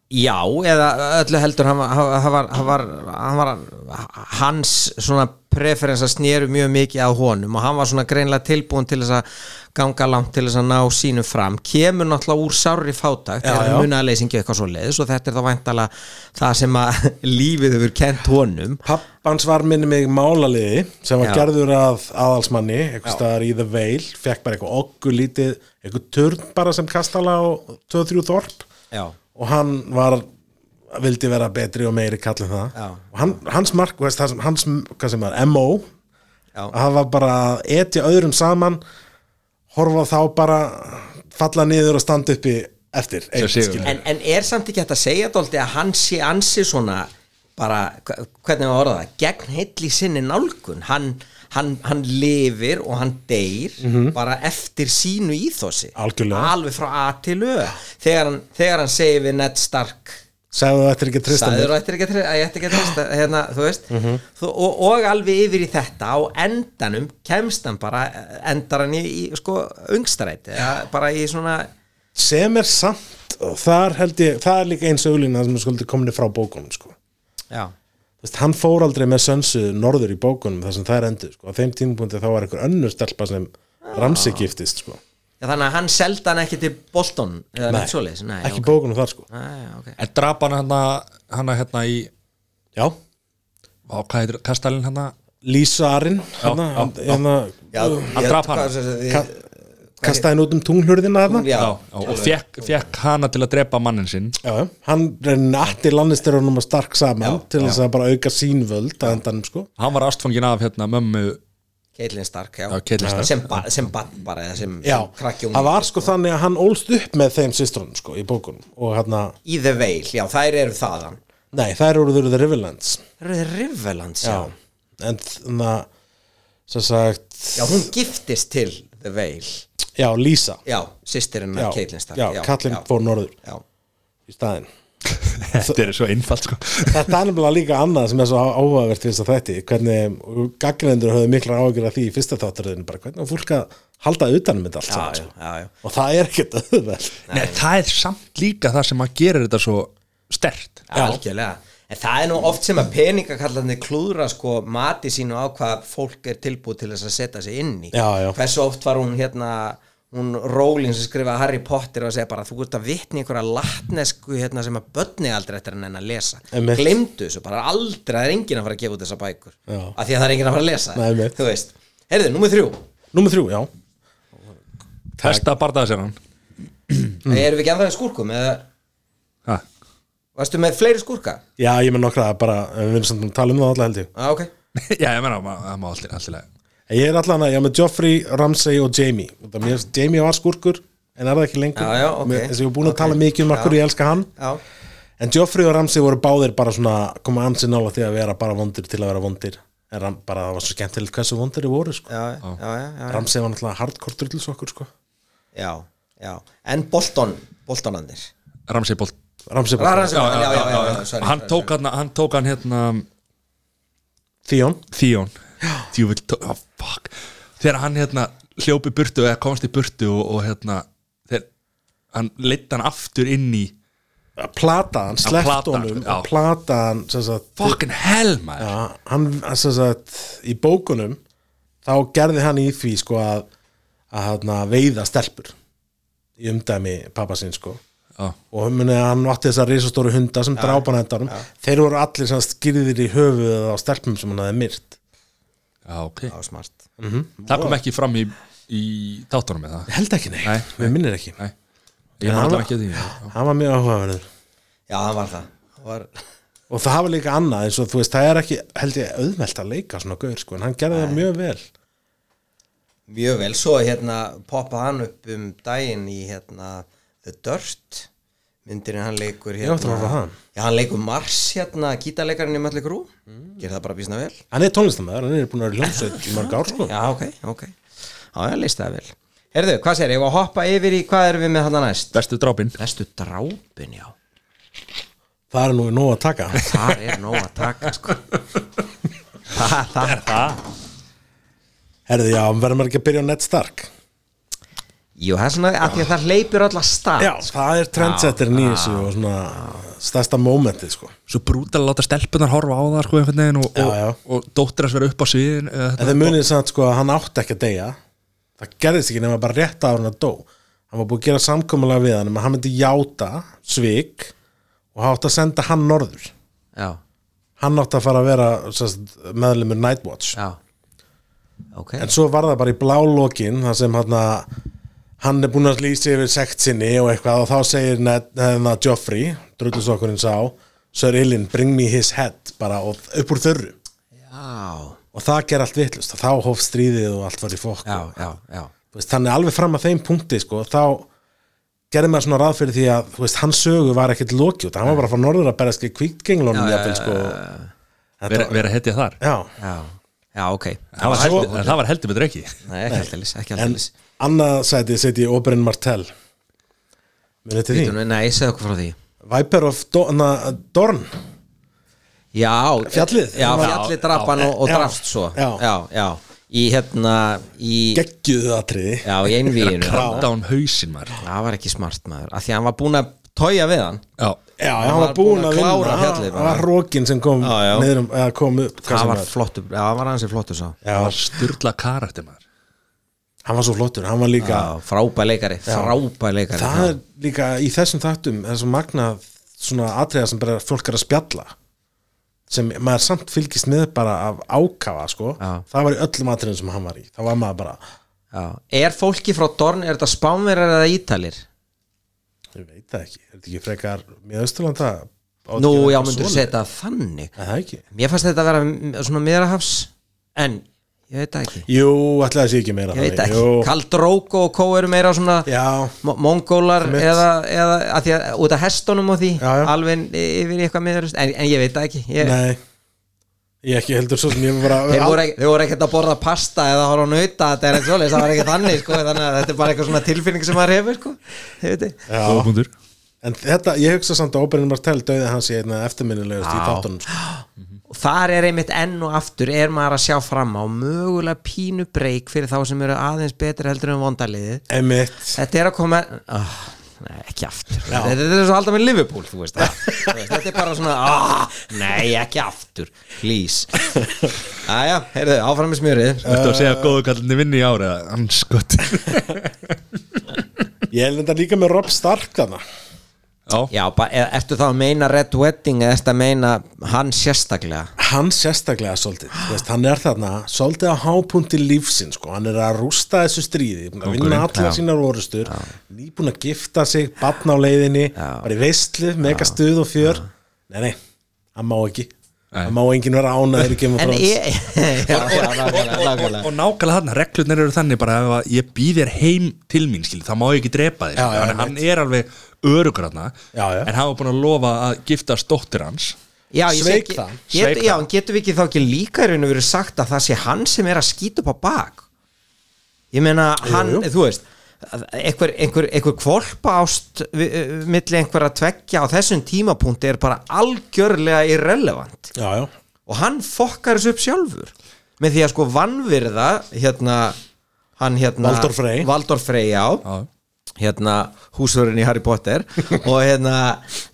Já, eða öllu heldur hann var, hann var, hann var, hann var hans svona preferensa snéru mjög mikið að honum og hann var svona greinlega tilbúin til þess að ganga langt til þess að ná sínu fram. Kemur náttúrulega úr sárri fátakt Já, eða já. munaðleysingi eitthvað svo leiðis og þetta er þá væntala það sem að lífið hefur kent honum. Pappans var minni mig málaliði sem var Já. gerður að aðalsmanni eitthvað staðar í The Veil, fekk bara eitthvað okkur lítið, eitthvað turn bara sem kastala og 2-3 þorp. Já, og hann var vildi vera betri og meiri kallin það. Já. og hann, hans mark, það hans hvað sem var, MO já, að það var bara að etja öðrum saman horfa þá bara falla niður og standa uppi eftir skilur. en, en er samt ekki hægt að segja dólti að hann sé ansi svona bara, hvernig var orðað það gegn heill í sinni nálgun hann, hann, hann lifir og hann deyr bara eftir sínu. Algjörlega. alveg frá A til Ö þegar hann, þegar hann segir við Ned Stark sagði þú ættir ekki að trista sagður mér og ættir ekki að að ég ætti ekki að treysta hérna, þú veist Mhm. þú, og, og alveg yfir í þetta á endanum kemst hann bara endar hann í, í sko ungstræti eða bara í svona sem er samt og þar held ég, það er líka eins auglina sem er skuldi komin frá bókunum sko. já, Þú veist, hann fór aldrei með sönsu norður í bókunum þar sem það er endur sko. á þeim tímapunkti þá var einhver önnur stelpa sem ramsi giftist sko. Já, þannig að hann seldi hann ekki til Bolton eða neitt svoleiðis Nei, ekki ok. bókunum þar sko. Nei, ok. en drap hann hérna hana hérna í já, á, hvað heitir kastalinn hérna Lísarin hérna, já, já. hérna, Hann drap hana. ka kastaði hann út um tunglhurðina þarna Já, Já, og fekk, fekk hana til að drepa mannin sinn Já, hann reynir allir lannisturunum að stark saman til þess að bara auka sín völd að endanum sko hann var ástfangin af hérna mömmu Caitlin Stark, já, Já, Caitlyn Stark. sem, ba sem bann bara eða sem, Já, sem krakki það var sko þannig að hann ólst upp með þeim systrunum sko í bókunum. Og hérna, í The Veil, já, þær eru þaðan. Nei, þær eru The Riverlands. Það eru þið Riverlands, já. Já, en þannig að sem sagt, já hún giftist til The Veil. Já, Lísa. Já, sýstirinn af Caitlin Stark já, Kallin fór norður já. í staðinn þetta er svo einfalt sko. Þetta er nefnilega líka annað sem er svo áhugavert við þess að þætti, hvernig gagnendur höfðu miklar áhugir af því í fyrsta þáttaröðinu bara hvernig fólk að halda utanum þetta allt Já, saman sko. já, já. og það er ekkert auðvelt. Nei, það er samt líka það sem að gera þetta svo stert Algjörlega. En það er nú oft sem að peningakallarnir klúðra sko mati sínu á hvað fólk er tilbúið til þess að setja sig inn í. Já, já. Hversu oft var hún hérna hún Rowling sem skrifaði Harry Potter og segja bara þú ert að vitni einhverja latnesku hérna, sem að börni aldrei eftir en að lesa. Glemdu þessu, bara aldrei það er enginn að fara að gefa út þessa bækur. Já. af því að það er enginn að fara að lesa. Nei, þú veist, heyrðu, númer þrjú. Númer þrjú, já. Besta bardaðasennan mm. erum við ekki ennþá í skúrkum eða? Ha, varstu með fleiri skúrka? Já, ég með nokkra, bara, við erum samt að tala um það alla held ég. Ah, ok, Já, ég menna, það má allir allir Ég er allan að, ég er með Joffrey, Ramsay og Jamie mér, Jamie var skurkur En er það ekki lengur Já, já, ok. Mér- Þess að ég var búin að Ok. tala mikið um Já. akkur ég elska hann já, En Joffrey og Ramsay voru báðir bara svona Koma ansi nála því að vera bara vondir til að vera vondir En Ram, bara það var svo skemmtilegt hversu vondir þið voru sko. já, já, já, já, já. Ramsay var náttúrulega hardcore drullsokkur sko. já, já. en Bolton Boltonandir Ramsey Bolt Ramsay Var bara hann tók hann, hann tók hann hérna Theon Theon Djúvill, oh, fuck Þegar hann hérna hljópi burtu eða komst í burtu og, og hérna þegar hann leitt hann aftur inn í Plata hann, sleppt honum og Plata hann sem sagt, fucking hell maður. Já, hann, sem sagt, í bókunum þá gerði hann í því sko að, að hana, veiða stelpur í umdæmi pappa sinn sko. Já. og muni, hann átti þessar risastóru hunda sem drápa hann endanum. Þeir voru allir sem skýrðir í höfuð á stelpum sem hann hafði myrt Já, ok. Já, smart. Það kom ekki fram í, í tátunum með það Ég held ekki nei, Nei, við minnir ekki. Nei, ég var- ekki að því. hann var mjög áhugaverður. Já, hann var það. Hann var, og það var líka annað eins og þú veist það er ekki held ég auðvelt að leika svona gaur sko en hann gerði það mjög vel. Mjög vel, svo hérna poppaði hann upp um daginn í hérna The Dirt myndinu hann leikur að hérna hann. já, hann leikur Mars hérna, gítarleikarinn í Mötli Grú mm. gerir það bara bísna vel. Hann er tónlistamæður, hann er búin að vera hljómsveit í mörg ár sko. Já, ok, ok. Já, ég leist það vel. Herðu, hvað sér, ég var að hoppa yfir í hvað erum við með hann næst? Bestu drápin. Bestu drápin, já. Það er nú nóg að taka. Þar er nóg að taka, sko. Það, það. Það Herði, já, verður maður ekki að byrja á Ned Stark Jú, það er svona að því að það hleypur öll að stað Já, það er trendsetterin í þessu og svona stærsta mómentið sko. Svo brútal að láta stelpunar horfa á það sko einhvern veginn og, Já, já. og, og dóttir að vera upp á sviðin uh, En þeir munið samt sko að hann átti ekki að deyja. Það gerðist ekki nema bara rétt ára hann að dó. Hann var búið að gera samkomulega við hann um að hann myndi játa svik og hann átti að senda hann norður. Já, Hann átti að fara að vera meðlumur Nightwatch. Já. Ok, En svo var það bara í blálókin þar sem hann hann er búin að lýsa yfir sekt sinni og eitthvað og þá segir Ned, hérna, Joffrey, drullusokkurinn sá Sir Ilin, bring me his head bara og upp úr þörru já, og það ger allt vitlust og þá hóf stríðið og allt var í fokk. Já, og, já, já. Þú veist, þannig alveg fram að þeim punkti sko, þá gerði maður svona ráð fyrir því að þú veist, hans sögu var ekkit lokjút hann var bara frá norður að já, jafnvel, sko. vera, vera hetja þar. Já, Já, já, ok. Það var, svo- heldur, það var heldur betur ekki. Nei, ekki alltaf annað sæti seti ég Oberyn Martell munið til því Nei, segðu okkur frá því. Viper of Do na, Dorn. Já, Fjallið? Já, fjallið drapan og, og já, drafst svo. já. já, já. Í hérna í, geggjuðu atriði. Já, í einvíinu Það var ekki smart maður. Af Því að hann var búinn að tója við hann. Já, já, hann var búinn að vinna. klára hann fjallið bara. það var rókin sem kom Já, já. um, eða kom upp Það var flottur, já, það var hansi flottur sá. Já, það var styrla karakter maður hann var svo flottur, hann var líka Já, frábæð leikari, frábæð leikari það já. er líka í þessum þáttum þessum magnað svona atriða sem bara fólk er að spjalla sem maður samt fylgist með bara af ákafa sko, Já. það var í öllum atriðum sem hann var í, þá var maður bara Já. Er fólki frá Dorn, er þetta spánverjar eða ítalir? ég veit það ekki, er þetta ekki frekar mjög austurland það Nú, já, myndur setja það þannig það ekki Mér fannst þetta að vera svona miðrahafs En, ég veit ekki jú, að sé ekki meira Ég veit ekki, Jú. Kaldrók og Kó eru meira svona Mongólar eða, eða að því að út af hestunum og því Já, já. alveg yfir eitthvað miður en, en ég veit það ekki ég, nei ég ekki heldur svo sem ég var þeir, bara voru ekki, þeir voru ekkert að borða pasta eða horfa á nauta þetta er ekkert svoleiðis, það var ekki þannig sko, þannig að þetta er bara eitthvað svona tilfinning sem maður hefur sko. En þetta, ég hugsa samt að Oberyn Martell döði hans í einna eftirminnilegust í Já. þáttunum sko. og þar er einmitt enn og aftur er maður að sjá fram á mögulega pínu breyk fyrir þá sem eru aðeins betri heldur en vondaliðið. Emitt, þetta er að koma oh, nei, ekki aftur. Þetta, þetta er svo alltaf með Liverpool þú veist, það, þú veist þetta er bara svona ah, nei, ekki aftur, please. Aðja, heyrðu, áfram með smjörið. Þú ert að segja að góðu kallinni vinni í ári Anskot. Ég held þetta líka með Rob Stark þarna Já, já, ertu þá að meina Red Wedding eða ertu að meina hann sérstaklega? Hann sérstaklega svolítið Þú veist, Hann er þarna svolítið á hápunti lífsinn sko. Hann er að rústa þessu stríði búinn að vinna allar sínar orustur nýbúin að gifta sig, batna á leiðinni bara í veistlu, mega stuð og fjör. Nei, nei, hann má ekki. Það má enginn vera ánaður í Game of en Thrones. já, já, og nákvæmlega. þarna, reglurnar eru þannig bara ef að ég býð þér heim til mín skil, þá má ég ekki drepa þig Já, já, Þannig að hann er alveg örugur þarna Já, já. en hann var búin að lofa að giftast dóttir hans Já, ég Sveik það. get, Já, en getum við ekki þá ekki líka í raun og verið sagt að það sé hann sem er að skýta upp á bak Ég meina, hann, jú. þú veist einhver, einhver, einhver kvolpa ást milli einhverja tveggja á þessum tímapunkti er bara algjörlega irrelevant Já, já og hann fokkar þessu upp sjálfur með því að sko vannvirða hérna, hann hérna Valdor Frey. Valdor Frey, já Já. Hérna húsvörun í Harry Potter og hérna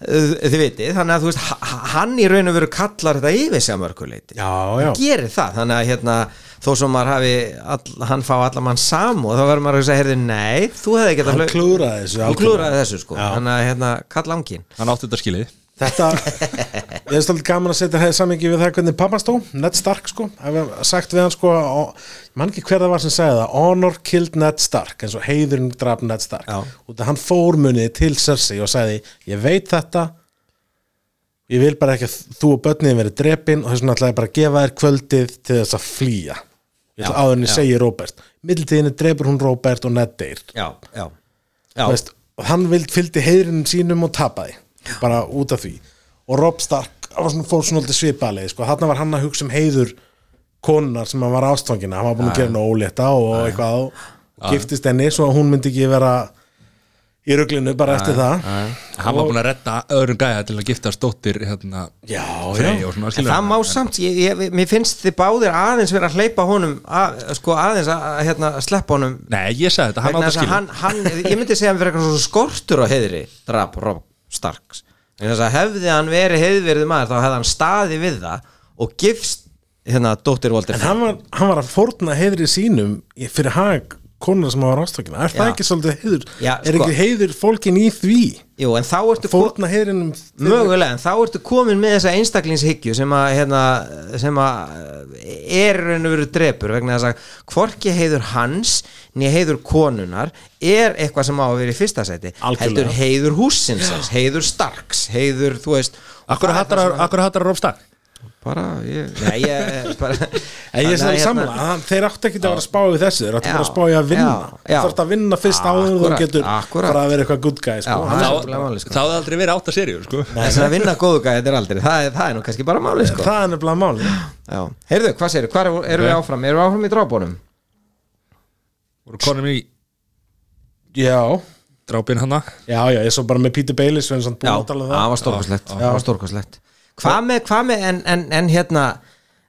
þið vitið, þannig að þú veist hann í raun og veru kallar þetta yfir sig að mörguleiti Já, já. gerir það, þannig að hérna þó sem maður hafi, all, hann fá allar mann samu og þá verður maður að segja, heyrðu, nei þú hefði ekki Hann klúðraði þessu algjörlega. klúraði þessu sko, Já. þannig að hérna kall angin hann átti þetta skilið Þetta, ég er stoltið gaman að setja það í samingi við það hvernig pappa stó, Ned Stark sko, sagt við hann sko, og, ég man ekki hver það var sem sagði það, Honor killed Ned Stark, eins og heiðurinn draf Ned Stark, Já. út af hann fór munið til Cersei og sagði, ég veit þetta, ég vil bara ekki að þú og börnin verið drepin og þess vegna ætla ég bara að gefa þér kvöldið til þess að flýja, áður en ég segi Robert, middeltíðinni drepur hún Robert og Ned deyr, já, já, já. Þú veist, og hann fylgdi heiðurinnum sínum og tapaði bara út af því. Og Rob Stark var svona, fór svona alltaf svipaðlega sko. þarna var hann að hugsa um heiður konunar sem hann var ástfangina hann var búin að gera henni ólétta og eitthvað og, giftist henni svo að hún myndi ekki vera í ruglinu bara eftir það. hann var búin að redda öðrum gæja til að giftast dóttir hérna, já, já, það má samt, ég, ég, mér finnst þið báðir aðeins vera að hleypa honum að, sko aðeins að, að hérna, sleppa honum. Nei, ég sagði þetta, hann þess að skilið. hann, hann, ég myndi segja að hann verið eitthvað svo skortur á heiðri drap Rob Starks hefði hann verið heiðverið maður þá hefði hann staði við það og gifst hérna dóttir Walter en hann var, hann var að fórna heiðri sínum fyrir hag konunar sem var ástfangina er það Já. ekki svolítið heiður Já, er sko. ekki heiður fólkin í því Jú, en þá ertu fórna heiðrinum fyrir- mögulega, en þá ertu komin með þessa einstaklingshyggju sem að hérna, sem að er í raun og veru drepur vegna þess að hvorki heiður hans nýja heiður konunar er eitthvað sem á að vera í fyrsta seti heiður húsinsins, heiður starks heiður, þú veist akkur er hattar að Rob Stark bara, ég, nei, ég bara, En ég er að, hérna, samla, að þeir áttu ekki að vera að spá við þessu þeir áttu Já, bara að spá í að vinna já, já. þú þarfst að vinna fyrst áður en þú getur akkurat. bara að vera eitthvað good guy sko. Já, það er- er nefnilega máli, sko. þá aldrei verið átta seríur sko. þess að vinna góðu gæði þetta er aldrei það, er- það er nú kannski bara máli sko. það er nefnilega máli Já. heyrðu, hvað segir, hvað erum erum við áfram erum við áfram í drábónum voru konum í já, drápin hana já, já, ég svo bara með Já, að tala um það það var stórkoslegt Það var Hvað með, hvað með, en, en, en hérna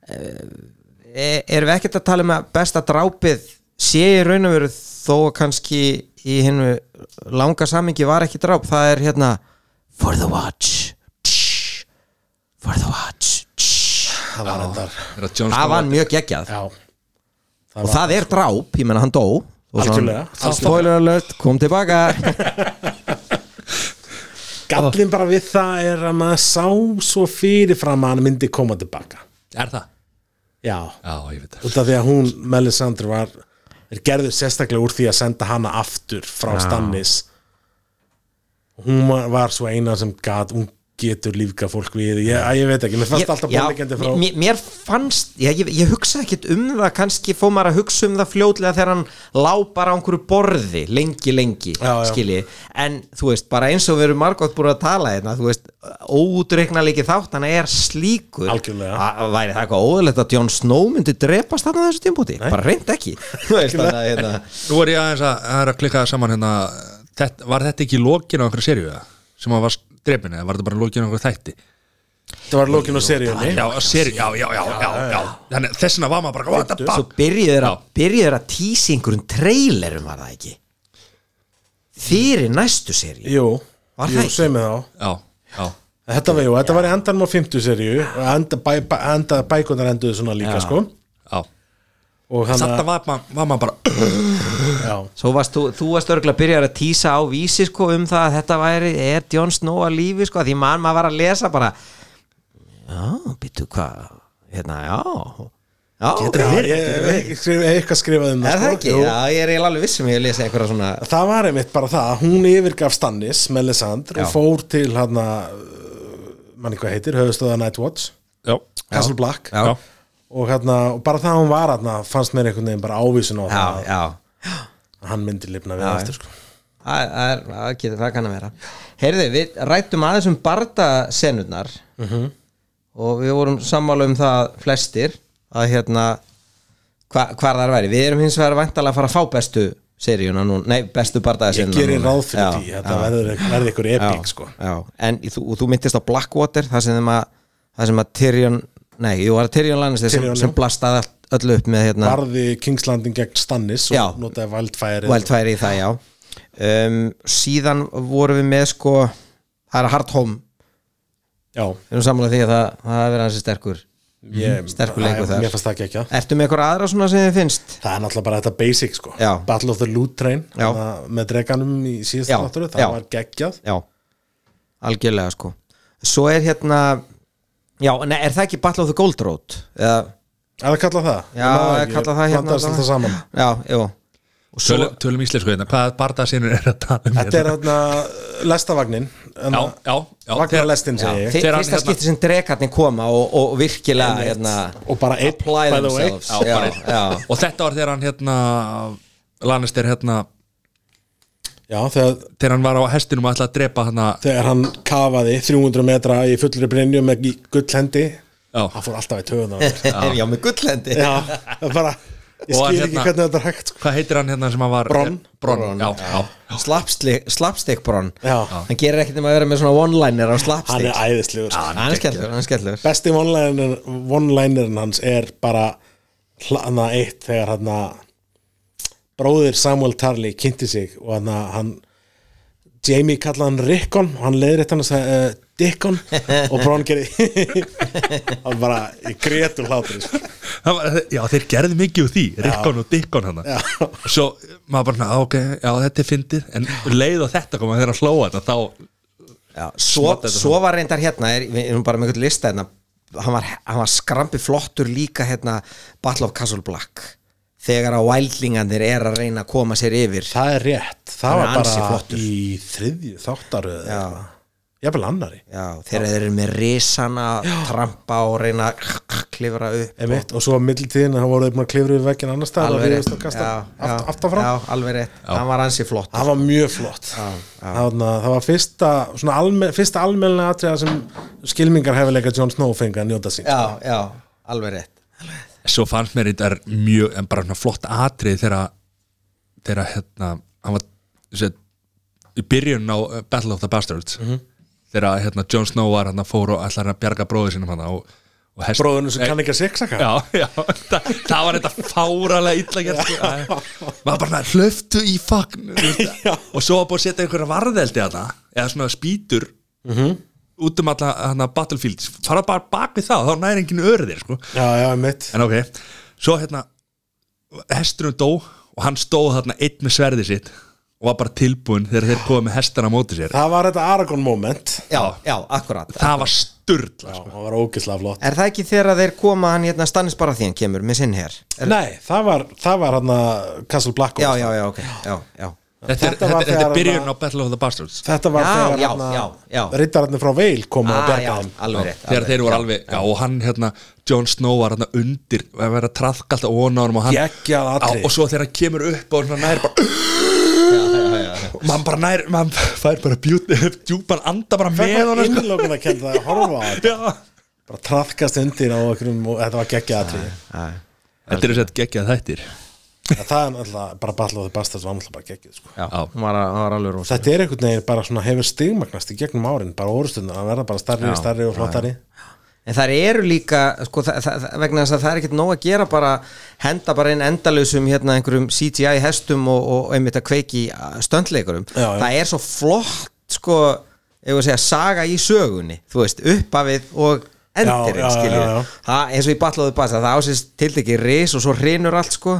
uh, Erum við ekkert að tala um að besta drápið sé í raun og veru þó að kannski í hennu langa samingi var ekki dráp. Það er hérna For the watch. Tsh. For the watch. Tsh. það var Er það Það var mjög geggjað. Já, og það er dráp, ég menna hann dó. Og Algjörlega. svona, Spoiler alert, kom tilbaka gallin bara við það er að maður sá svo fyrirfram að hann myndi koma tilbaka. Er það? já, já, ég veit það. Út af því að hún Melisandre var er gerður sérstaklega úr því að senda hana aftur frá Stannis. Hún var, var svo eina sem gat, hún getur lífga fólk við, ég, að ég veit ekki mér fannst alltaf já, bóðlegjandi frá mér, mér fannst, ég, ég, ég hugsa ekkit um það kannski fór maður að hugsa um það fljótlega þegar hann lá bara á einhverju borði lengi, lengi, skilji. En þú veist, bara eins og við erum margótt búin að tala hérna, þú veist, óútreikna líki þátt hann er slíkur Algjörlega. að væri það eitthvað óðurlegt að Jon Snow myndi drepast þarna á þessu tímpúti, bara reynd ekki. Þú veist, þannig að hérna. Nú er ég aðeins að, að, að klikka saman hérna. Þetta, Var þetta ekki lokin á einhverju seríu eða? sem að var drefin eða var þetta bara lokin á einhverju þætti? það var lókin á seríunni. Já, seríu, já, já, já, já, já. Þannig þess vegna var maður bara what the svo fuck? byrjuður að, byrjuður að tísi einhverjum trailerum var það ekki? Fyrir næstu seri Jú, Var jú það ekki? segð mig þá. Já, já, Þetta var, jú, þetta var í endanum á 50 serju og enda, bæ, bæ, enda bækunar enduðu svona líka Já. sko Þetta var, var maður bara varst þú, þú varst örgulega að byrja að tísa á vísi sko um það að þetta væri er Jon Snow að lífi sko því mann maður var að lesa bara Já, býttu hvað hérna, já Já, Já, ég ég- eitthvað skrifað um er það sko. ekki? Jú. Já, ég er eiginlega alveg vissum ég að lesa eitthvað svona Það var einmitt bara það að hún yfirgaf Stannis Já. og fór til hann manni hvað heitir, höfustöða Nightwatch Já, Castle Black Já. já, og, hérna, og bara það að hún var hann fannst mér einhvern veginn bara ávísun á Já, það já. að hann myndi lifna við Já, aftur sko. Það, það, er, það, getur, það kann að vera. Heyrðu, við rættum aðeins um bardasenurnar Mhm. og við vorum sammála um það flestir að hérna hva, hvar þar væri, við erum hins vegar væntalega að fara að fá bestu seríuna nú, nei, bestu Ég bardasenurnar gerir ráð fyrir Já, því þetta já, verður, verður ykkur já, epík sko. já, en þú, þú myndist á Blackwater það sem, að, það sem að Tyrion nei, jú, var það Tyrion Lannister sem, Tyrion, sem já. blastaði allt, öllu upp með hérna Varði Kingslandin gegn Stannis Já. og notaði Wildfire Wildfire í það, já um, síðan vorum við með sko það er Hard Home Já, við erum sammála því að það, það er verið hansi sterkur ég, Sterkur leikur það- þar. Mér fannst það ekki ekki Ertu með eitthvað aðra svona sem þið finnst? Það er náttúrulega bara þetta basic sko Já. Battle of the Loot Train Já. þarna með dreganum í Já, áttur já. það var geggjað Já, algjörlega sko Svo er hérna Já, nei, er það ekki Battle of the Gold Road? Eða, Er það kallað það? já, ég kalla það hérna Blandast þetta saman. Já, jú. Og svo, tölum, tölum íslensku hérna. Hvað bardasinur er að tala um Þetta er hérna? lestavagnin Já, já, já. Vagnarlestin já, segi ég. Þi- Þegar hann fyrsta hérna- skipti sem drekarnir koma og, og virkilega hérna, Og bara einn, apply by the way. themselves. Já, já, já, Og þetta var þegar hann hérna Lannister hérna Já, þegar, Þegar hann var á hestinum og ætlaði að drepa hann þegar hann kafaði 300 metra í fullri brinju með gullhendi. Já, hann fór alltaf í töðunar já, með gullhendi? Já, það er bara Ég Og hann skil ekki hérna- hvernig þetta er hægt sko. hvað heitir hann hérna sem hann var Bronn. Bronn, já, já. Slapstick, bronn. Já, Hann gerir ekkert um að vera með svona one-liner á hann slapstick er æðislegur sko. Hann er skellur, hann er skellur Besti one-liner- one-linerin hans er bara hana eitt þegar hann bróðir Samuel Tarly kynnti sig og hann, hann Jamie kallaði hann Rickon og hann leiðir eitt hann að segja uh, Dickon. Og Bronn gerði hann bara í gretur hlátur sko. Það var, já, þeir gerðu mikið úr því, Rickon og Dickon hann Já. og svo maður bara, "Ah, ok, já, þetta er fyndið. En leið og þetta koma þegar að hlóa þetta þá, Já, svo, svo var reyndar hérna er, við erum bara með einhvern lista hérna. Hann var, hann var skrampi flottur líka hérna Battle of Castle Black þegar að wildlingandir er að reyna að koma sér yfir. Það er rétt, það var bara í þriðju þáttaröð Já. jafnvel annari Já, þegar þeir eru með risana trampa og reyna að klifra upp Einmitt, og svo á millitíðin þá voru þeir búin að klifra við veggin annar stað alveg rétt. já, já, aft, já, alveg rétt, hann var ansi flott það var mjög flott. Þarna, það var fyrsta svona alme, fyrsta almennilega atriða sem skilmingar hefileika Jon Snow fengi að njóta sín. Já, já, alveg rétt svo fannst mér þetta mjög, en bara svona flott atrið þegar hérna hann var set, í byrjun á uh, Battle of the Bastards. Þegar hérna Jon Snow var hérna fór og ætlar að bjarga bróðu sinum hann og, bróðunum sem kann ekki að seksaka Já, já, það, það var þetta fáralega illa gert sko. Maður bara hlöftu í fagn og svo var búið að setja einhverja varðeldi að eða svona spýtur út um alla hana, battlefield. Fara bara bak við það, þá næri enginn örðir sko. já, já, mitt en ok, svo hérna hesturinn dó og hann stóð þarna einn með sverði sitt og var bara tilbúin þegar þeir komið með hestana á móti sér. Það var þetta Aragorn moment. Já, já, akkurat það var sturla já, sko. það var ógislega flott. Er það ekki þegar þeir koma hann hérna Stannis bara því hann kemur með sinn her? Er, nei, það var, það var hann Castle Black já, já, já, ok já, já, þetta er, Þetta þetta, er byrjun á Battle of the Bastards. Þetta var Já, þegar já, hann já, já. rittararnir frá Veil koma og ah, berga já þeim. alveg rétt þegar alveg þeir voru alveg já, og hann hérna, Jon Snow var hérna undir að vera að traðka alltaf ónárum og hann Geggjað atriði. og svo þegar hann kemur upp og svona nær bara mann bara nær, mann fær bara djúpan anda bara með það var honum sko. innlókun að kenda að horfa á þetta? Bara traðkast undir á okkur og þetta var geggjað atriði. já. þetta er þess að gegja þættir það er náttúrulega bara Battle of the Bastards var náttúrulega bara geggjuð sko. já, hann var, hann var alveg rosa þetta er einhvern veginn bara svona hefur stigmagnast í gegnum árin bara orðstundin að verða bara starri, Já, starri og flottari. en það eru líka sko, það, það, vegna þess að það er ekkert nóg að gera bara henda bara inn endalausum hérna einhverjum CGI hestum og, og einmitt að kveiki stöndleikurum. Já, já. það er svo flott sko, ef að segja, saga í sögunni þú veist, uppafið og endirinn, Já, já, já, já. það eins og í batlóðu basa, það ásist til ekki ris og svo hrinur allt sko.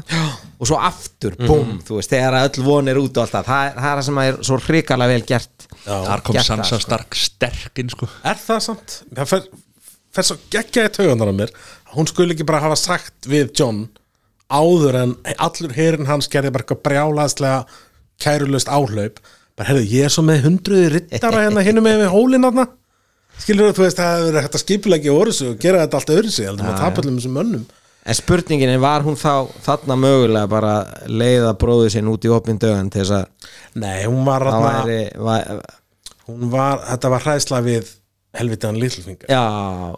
Og svo aftur, búm, þú veist, þegar öll von er út og allt það, það, er- það er það sem er svo hrikalega vel gert. Þar kom Gert Sansa sko. Stark sterkinn sko. Er það samt? Það fer, fer svo geggjaði tauganar á mér. Hún skulle ekki bara hafa sagt við John áður en allur herin hans gerði bara eitthvað brjálaðslega kærulust áhlaup. Bara herðu, ég er svo með hundruði rittara hérna hinum með hólinn þarna skilur þú veist, það hefur hægt að skipulegja orðsu og gera þetta allt öðru sig, heldur maður tapa öllum þessum mönnum. En spurningin er, var hún þá þarna mögulega bara leiða bróðu sinn út í opin dögan til þess að Nei, hún var, það þarna, væri, var, hún var þetta var hræðsla við helvitaðan Littlefinger. Já,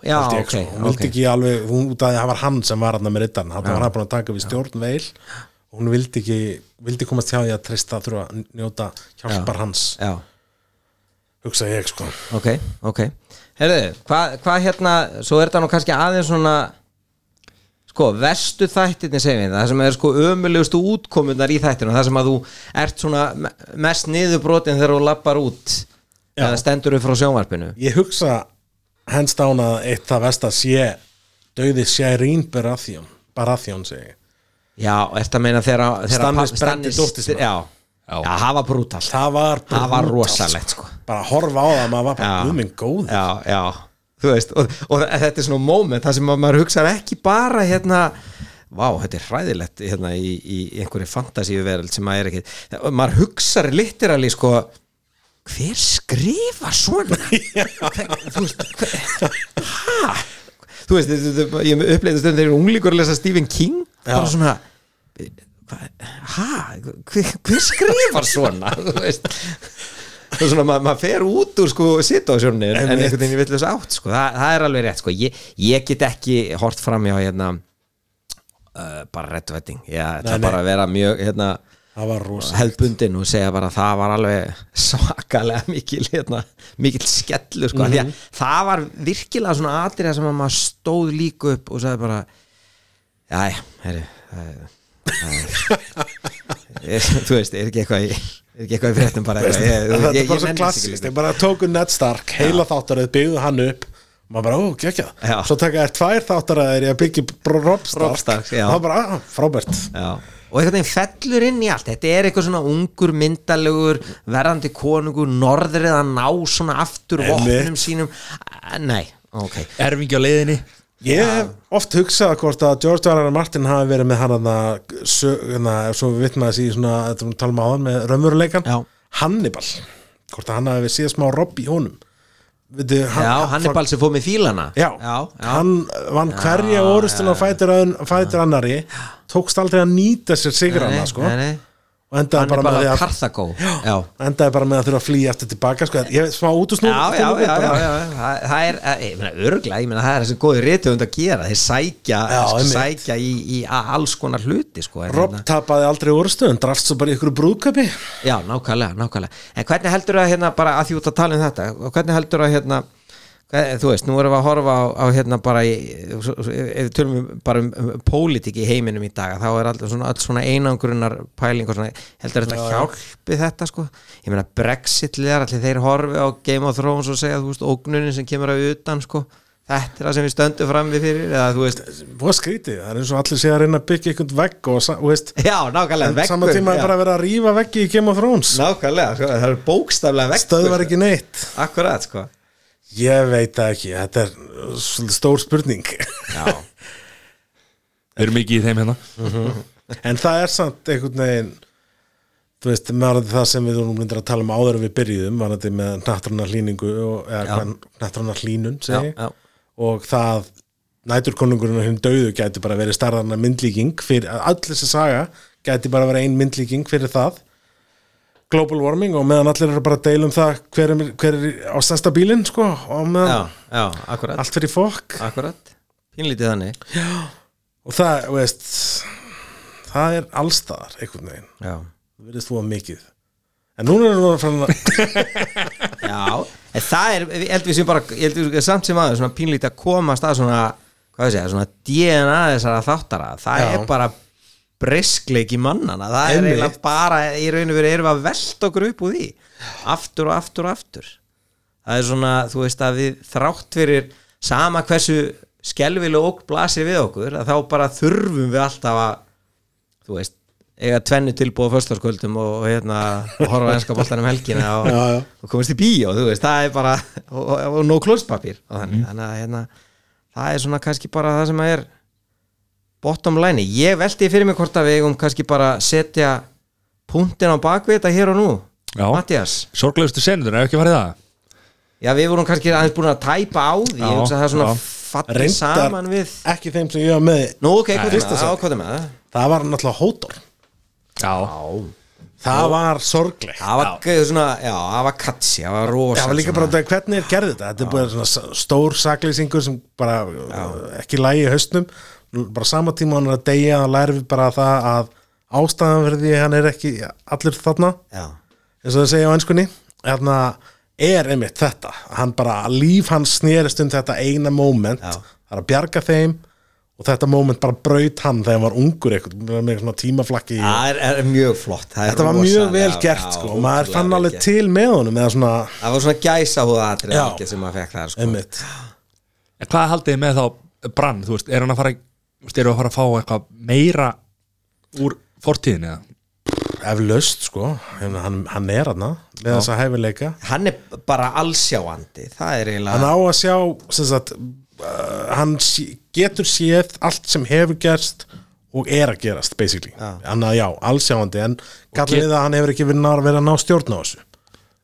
já, held ég, ok, sko. hún vildi ok. ekki alveg, hún út af því að það var hann sem var hann með rittan, hann var hann búin að taka við stjórn veil hún vildi ekki vildi komast hjá því að trista þurfa að njóta hjálpar hans, Já, hugsa ég sko ok, ok Herðu, hvað hva hérna, svo er þetta nú kannski aðeins svona sko, vestu þættirni segjum við það sem er sko ömulegustu útkomunar í þættinu það sem að þú ert svona me- mest niðurbrotin þegar þú lappar út Já. eða stendur upp frá sjónvarpinu ég hugsa hens dána eitt það vest að sé döði Shireen Baratheon Baratheon segi. Já, ert að meina þegar þegar Stannis dóttur sína. Já, Já. já, það var brútal það var, Það var rosalegt, sko. bara að horfa á það, maður var bara Já. guðminn góð Já, já, þú veist og, og þetta er svona moment það sem að maður hugsaði ekki bara hérna Vá, þetta er hræðilegt hérna í, í einhverju fantasíu veröld sem maður er ekki. Maður hugsaði literally sko hver skrifa svona? Þú veist hver, hæ þú veist, ég uppleita stundin þegar unglíkur að lesa Stephen King bara svona hæ, hver, hver skrifar svona þú veist. Það er svona, maður mað fer út úr sko situásjónu en einhvern veginn villu átt sko, það, það er alveg rétt sko, ég, ég get ekki hort fram hjá hérna uh, bara reddvetting, ég ætla bara að vera mjög hérna hefðbundin og segja bara að það var alveg svakalega mikil hérna, mikil skellu sko, mm að það var virkilega svona atriða sem að maður stóð líka upp og sagði bara já, herri það er- er- þú veist, er ekki eitthvað í er ekki eitthvað í fréttum bara eitthvað, ég, þetta ég, er bara svo klassist ekki þeir bara tóku Ned Stark, heila þáttaröð byggðu hann upp. Og maður bara, ó, geggjað. Já. svo taka þær tvær þáttaröðir í að byggja Rob Stark, já. það var bara, ah, frábært Já. og einhvern veginn fellur inn í allt. Þetta er eitthvað svona ungur myndalegur verðandi konungur, norður eða ná svona aftur vopnum sínum. Nei, ok. Erfingi á leiðinni Ég hef oft hugsað hvort að George R. R. Martin hafi verið með hann að hérna, svo við vittum að þessi svona, þetta er tala um áðan með raunveruleikan. Hannibal, hvort að hann hafi séð smá robb í honum Veitu, hann, Já, Hannibal sem fóð með fílana Já, já, já. hann vann hverja orustun á fætur, fætur annari tókst aldrei að nýta sér sigrana Nei, sko, nei, nei. Og endaði bara, Hannibal með að, Karthagó endaði bara með að þurfa að flýja eftir tilbaka sko. ég smá út já, já. Það, það er, eh, ég meina, örgla, ég meina, það er þessi góði rithöfund að gera, þeir sækja Já, einmitt. sækja í, í alls konar hluti, sko en Robb hérna- tapaði aldrei orustun, drafst svo bara í ykkur brúðköpi Já, nákvæmlega, nákvæmlega En hvernig heldur að hérna bara að því út að tala um þetta og hvernig heldur að hérna þú veist, nú erum við að horfa á, á hérna bara í, svo- ef við tölum um- bara um, um pólitík í heiminum í dag þá er alltaf svona, svona einangrunar pæling og svona, heldur þetta hjálpi þetta sko, ég meina Brexit-legar allir þeir horfi á Game of Thrones og segja, þú veist, ógnunin sem kemur að utan sko, þetta er það sem við stöndum fram við fyrir, eða þú veist Hvað skrítið, það er eins og allir sé að reyna að byggja einhvern vegg og, og veist, Já, nákvæmlega, en sama tíma er já. bara að vera að rífa veggi í Game of Thrones. Nákvæmlega, sko, það er bókstaflega vekkur stöðvar ekki neitt. Akkurat, sko Ég veit það ekki, þetta er stór spurning. Já. Við erum ekki í þeim hérna? En það er samt einhvern veginn Þú veist, með það sem við vorum myndir að tala um áður en við byrjuðum var þetta með nattrannar hlýningu eða Já. nattrannar hlýnun já, segi, já, og það næturkonungurinn og hinn döðu gæti bara verið starðarna myndlíking fyrir, all þessi saga gæti bara verið ein myndlíking fyrir það global warming og meðan allir eru bara að deila um það hver er, hver er á stærsta bílinn sko og já, meðan já, allt fyrir fokk. Akkurat, pínlítið þannig. Og það, veist það er allstaðar einhvern veginn, Já, það verðist þú að mikið. En núna erum við að fara já En það er, ég held við sem bara ég held við samt sem aður, svona pínlítið að komast að svona, hvað ég segja, svona DNA þessara þáttara, það Já. er bara briskleiki mannana, það er Einmitt. eiginlega bara í raun og veru erum að velta okkur upp úr því. Aftur og aftur og aftur. Það er svona, þú veist að við þrátt fyrir sama hversu skelvileg okk blasir við okkur að þá bara þurfum við alltaf að þú veist, eiga tvennu tilbúið á föstaskvöldum og, og hérna og horfa að enska boltan um helgina og, Já, já. og komast í bíó, þú veist, það er bara og, og, no klóspapír og þannig, þannig að hérna, það er svona kannski bara það sem að er bottom line, ég velti fyrir mig hvort að við eigum kannski bara setja punktin á bakvið þetta hér og nú. Já. Mattias, Sorglegustu senur, er ekki farið það? já við vorum kannski aðeins búin að tæpa á því, Já, ég hugsa að það er svona já. fallið Reyndar saman við ekki þeim sem ég var með Nú ok, hvað er Fyrsta það? sæti. Ákvæðum með það það var náttúrulega hótor Já, það var sorglegt. Það var já. svona, já, það var katsi, það var rosa Það var líka bara þetta, hvernig er gerði þetta? Þetta er bara svona s- stór saklýsingur sem bara uh, ekki lægi í haustnum bara sama tíma hann er að deyja þá lærum við bara það að ástæðan fyrir því hann er ekki allir þarna Já, eins og það segja á ennskunni þarna er einmitt þetta hann bara, líf hans snerist um þetta eina moment, Já. það er að bjarga þeim og þetta moment bara braut hann þegar hann var ungur eitthvað með svona tímaflakki það er, er mjög flott það er þetta var rosa- mjög vel já, gert já, sko, og maður fann alveg gert. til með honum svona, Það var svona gæsa Já. ekki sem maður fekk það sko. hvað haldið þið með þá brann, þú veist, er hann að fara eru að fara að fá eitthvað meira úr fortíðinni eða? eflaust sko, Hérna, hann, hann er hann með þessa hæfileika. Hann er bara allsjáandi Það er eiginlega hann á að sjá sem sagt, uh, hann getur séð allt sem hefur gerst og er að gerast basically, hann að já, allsjáandi en kallar við að hann hefur ekki verið að vera að ná stjórn á þessu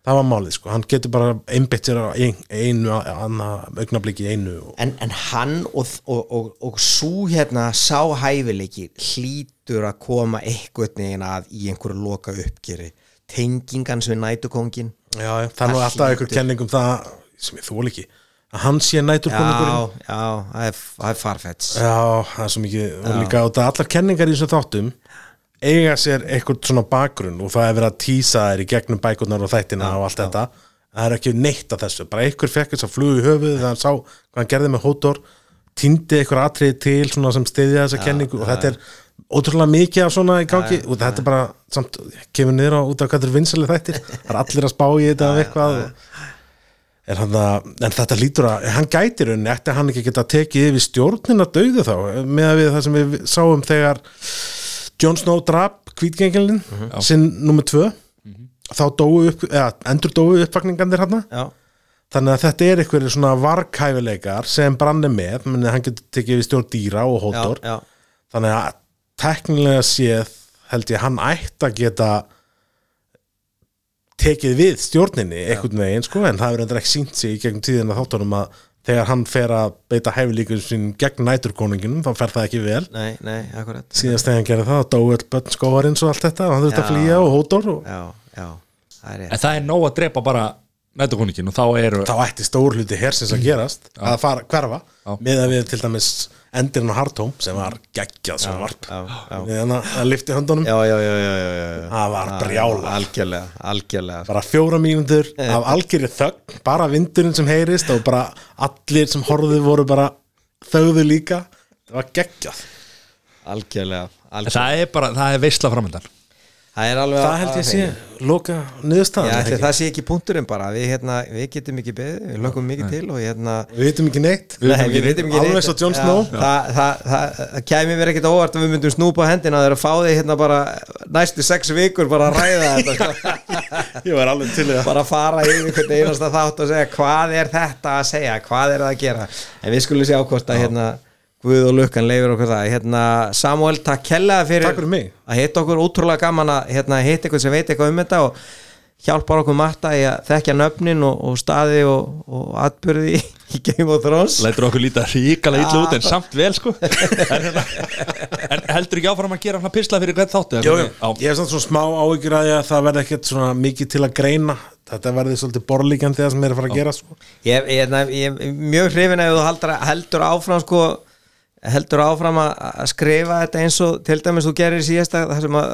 það var málið sko, hann getur bara einbytt sér á ein, einu, í einu og, en, en hann og, og, og, og svo hérna sá hæfileiki hlýtur að koma eitthvað neginn að í einhverju loka uppgeri tengingans við nætukongin já, það er nú Það alltaf einhver kenning um það sem ég þól ekki. Að hann sé næturkonungurinn? Já, já, það er, það er farfets Já, það er svo mikið og líka út að allar kenningar í þessum þáttum eiga sér eitthvað svona bakgrunn og það er verið að tísa þær í gegnum bækurnar og þættina og allt þetta. Það er ekki neitt af þessu, bara einhver fekk þess að flugu í höfuð þegar hann sá hvað hann gerði með hótor týndi einhver atriði til svona sem stiðja þessa kenningu og þetta er ótrúlega mikið af svona í gangi og þetta er bara samt, kemur niður á út af hvað þetta er vinsalega þættir. Það er allir að spá í þetta af eitthvað og Er hann að, en þetta lítur að hann gætir henni, ætti hann ekki geta tekið yfir stjórnina döðu þá með að við það sem við sáum þegar Jon Snow drap kvítgengilin sinn nummer tvö. Þá dóu upp, eða endur dóu uppvakningandir hann Já, þannig að þetta er eitthvað svona varghæfileikar sem brann er með, menn hann getur tekið yfir stjórn dýra og já, já. Þannig að teknilega séð held ég hann ætti að geta tekið við stjórninni einhvern veginn sko en það verður ekki sínt sig í gegnum tíðina þáttunum að þegar hann fer að beita hæfilíkum sín gegn næturkonunginum þá fer það ekki vel. Nei, nei, akkurat. Síðast þegar hann gerði það, dói öll börn skóarins og allt þetta og hann þurfti að flýja og hótor og Já, já, það er en það er nóg að drepa bara nættukoningin og þá eru þá ætti stór hluti hersins að gerast að fara hverfa Já. með að við til dæmis endirinn á Hartóm sem var geggjað sem varp. við hann að lifti höndunum. Já, já, já, já, já, já, já. Það var brjálað. Algjörlega, algjörlega. Bara fjóra mínútur af algjörri þögn bara vindurinn sem heyrist og bara allir sem horfðu voru bara þögðu líka. Það var geggjað. Algjörlega, algjörlega. það er bara, það er veistla framöndan Það er alveg það held ég sé loka ætli ekki? það sé ekki punkturinn bara. Við, hérna, við getum ekki beðið, við lögum mikið til og hérna við vitum ekki neitt. Nei, við vitum ekki Alveg svo Jon Já, Snow. það, það, það, það kæmi mér ekkert á óvart að við myndum snúpa hendina þegar að fá þig hérna bara næstu sex vikur bara að ræða þetta sko. ég var alveg til það. Bara að fara yfir hvern einasta þátt og segja hvað er þetta að segja, hvað er það að gera? En við skulum sjá hvort að hérna Guð og Lukkan leifir okkur það. Hérna, Samuel, takk kellaði fyrir, Takk fyrir að hitta okkur. Ótrúlega gaman að hérna, hitta eitthvað sem veit eitthvað um þetta og hjálpar okkur Matta í að þekkja nöfnin og, og staði og, og atbyrði í, Game of Thrones. Lætur okkur líta ríkala illa út en samt vel sko. En, hérna, en heldur ekki áfram að gera hann pisla fyrir hvern þáttu jú. ég hef samt svona smá áhyggjur að að það verði ekkert svona mikið til að greina. Þetta verði svolítið borlíkjandi það sem er að fara að gera sko. ég, ég, ég, ég er mjög hrifin ef þú heldur áfram sko, heldur áfram að, skrifa þetta eins og til dæmis þú gerir síðast að það sem að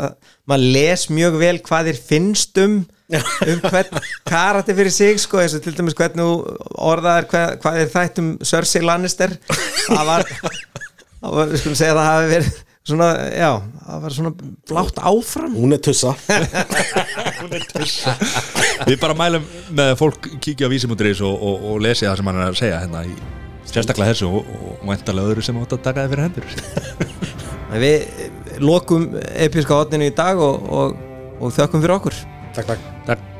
maður les mjög vel hvað þér finnst um um hvern karati fyrir sig sko, eins og til dæmis hvernig þú orðaðir hvað, hvað er þætt um Cersei Lannister. Það var, það var við skulum segja að það hafi verið svona, já, það var svona blátt áfram. Hún er tussa. Við bara mælum með fólk kíkja á vísimundris og, og, og lesi það sem hann er að segja hérna í sérstaklega þessu og, og væntalega öðru sem átt að taka þið fyrir hendur. Við lokum episka hotninu í dag og, og, og þökkum fyrir okkur. Takk takk. Takk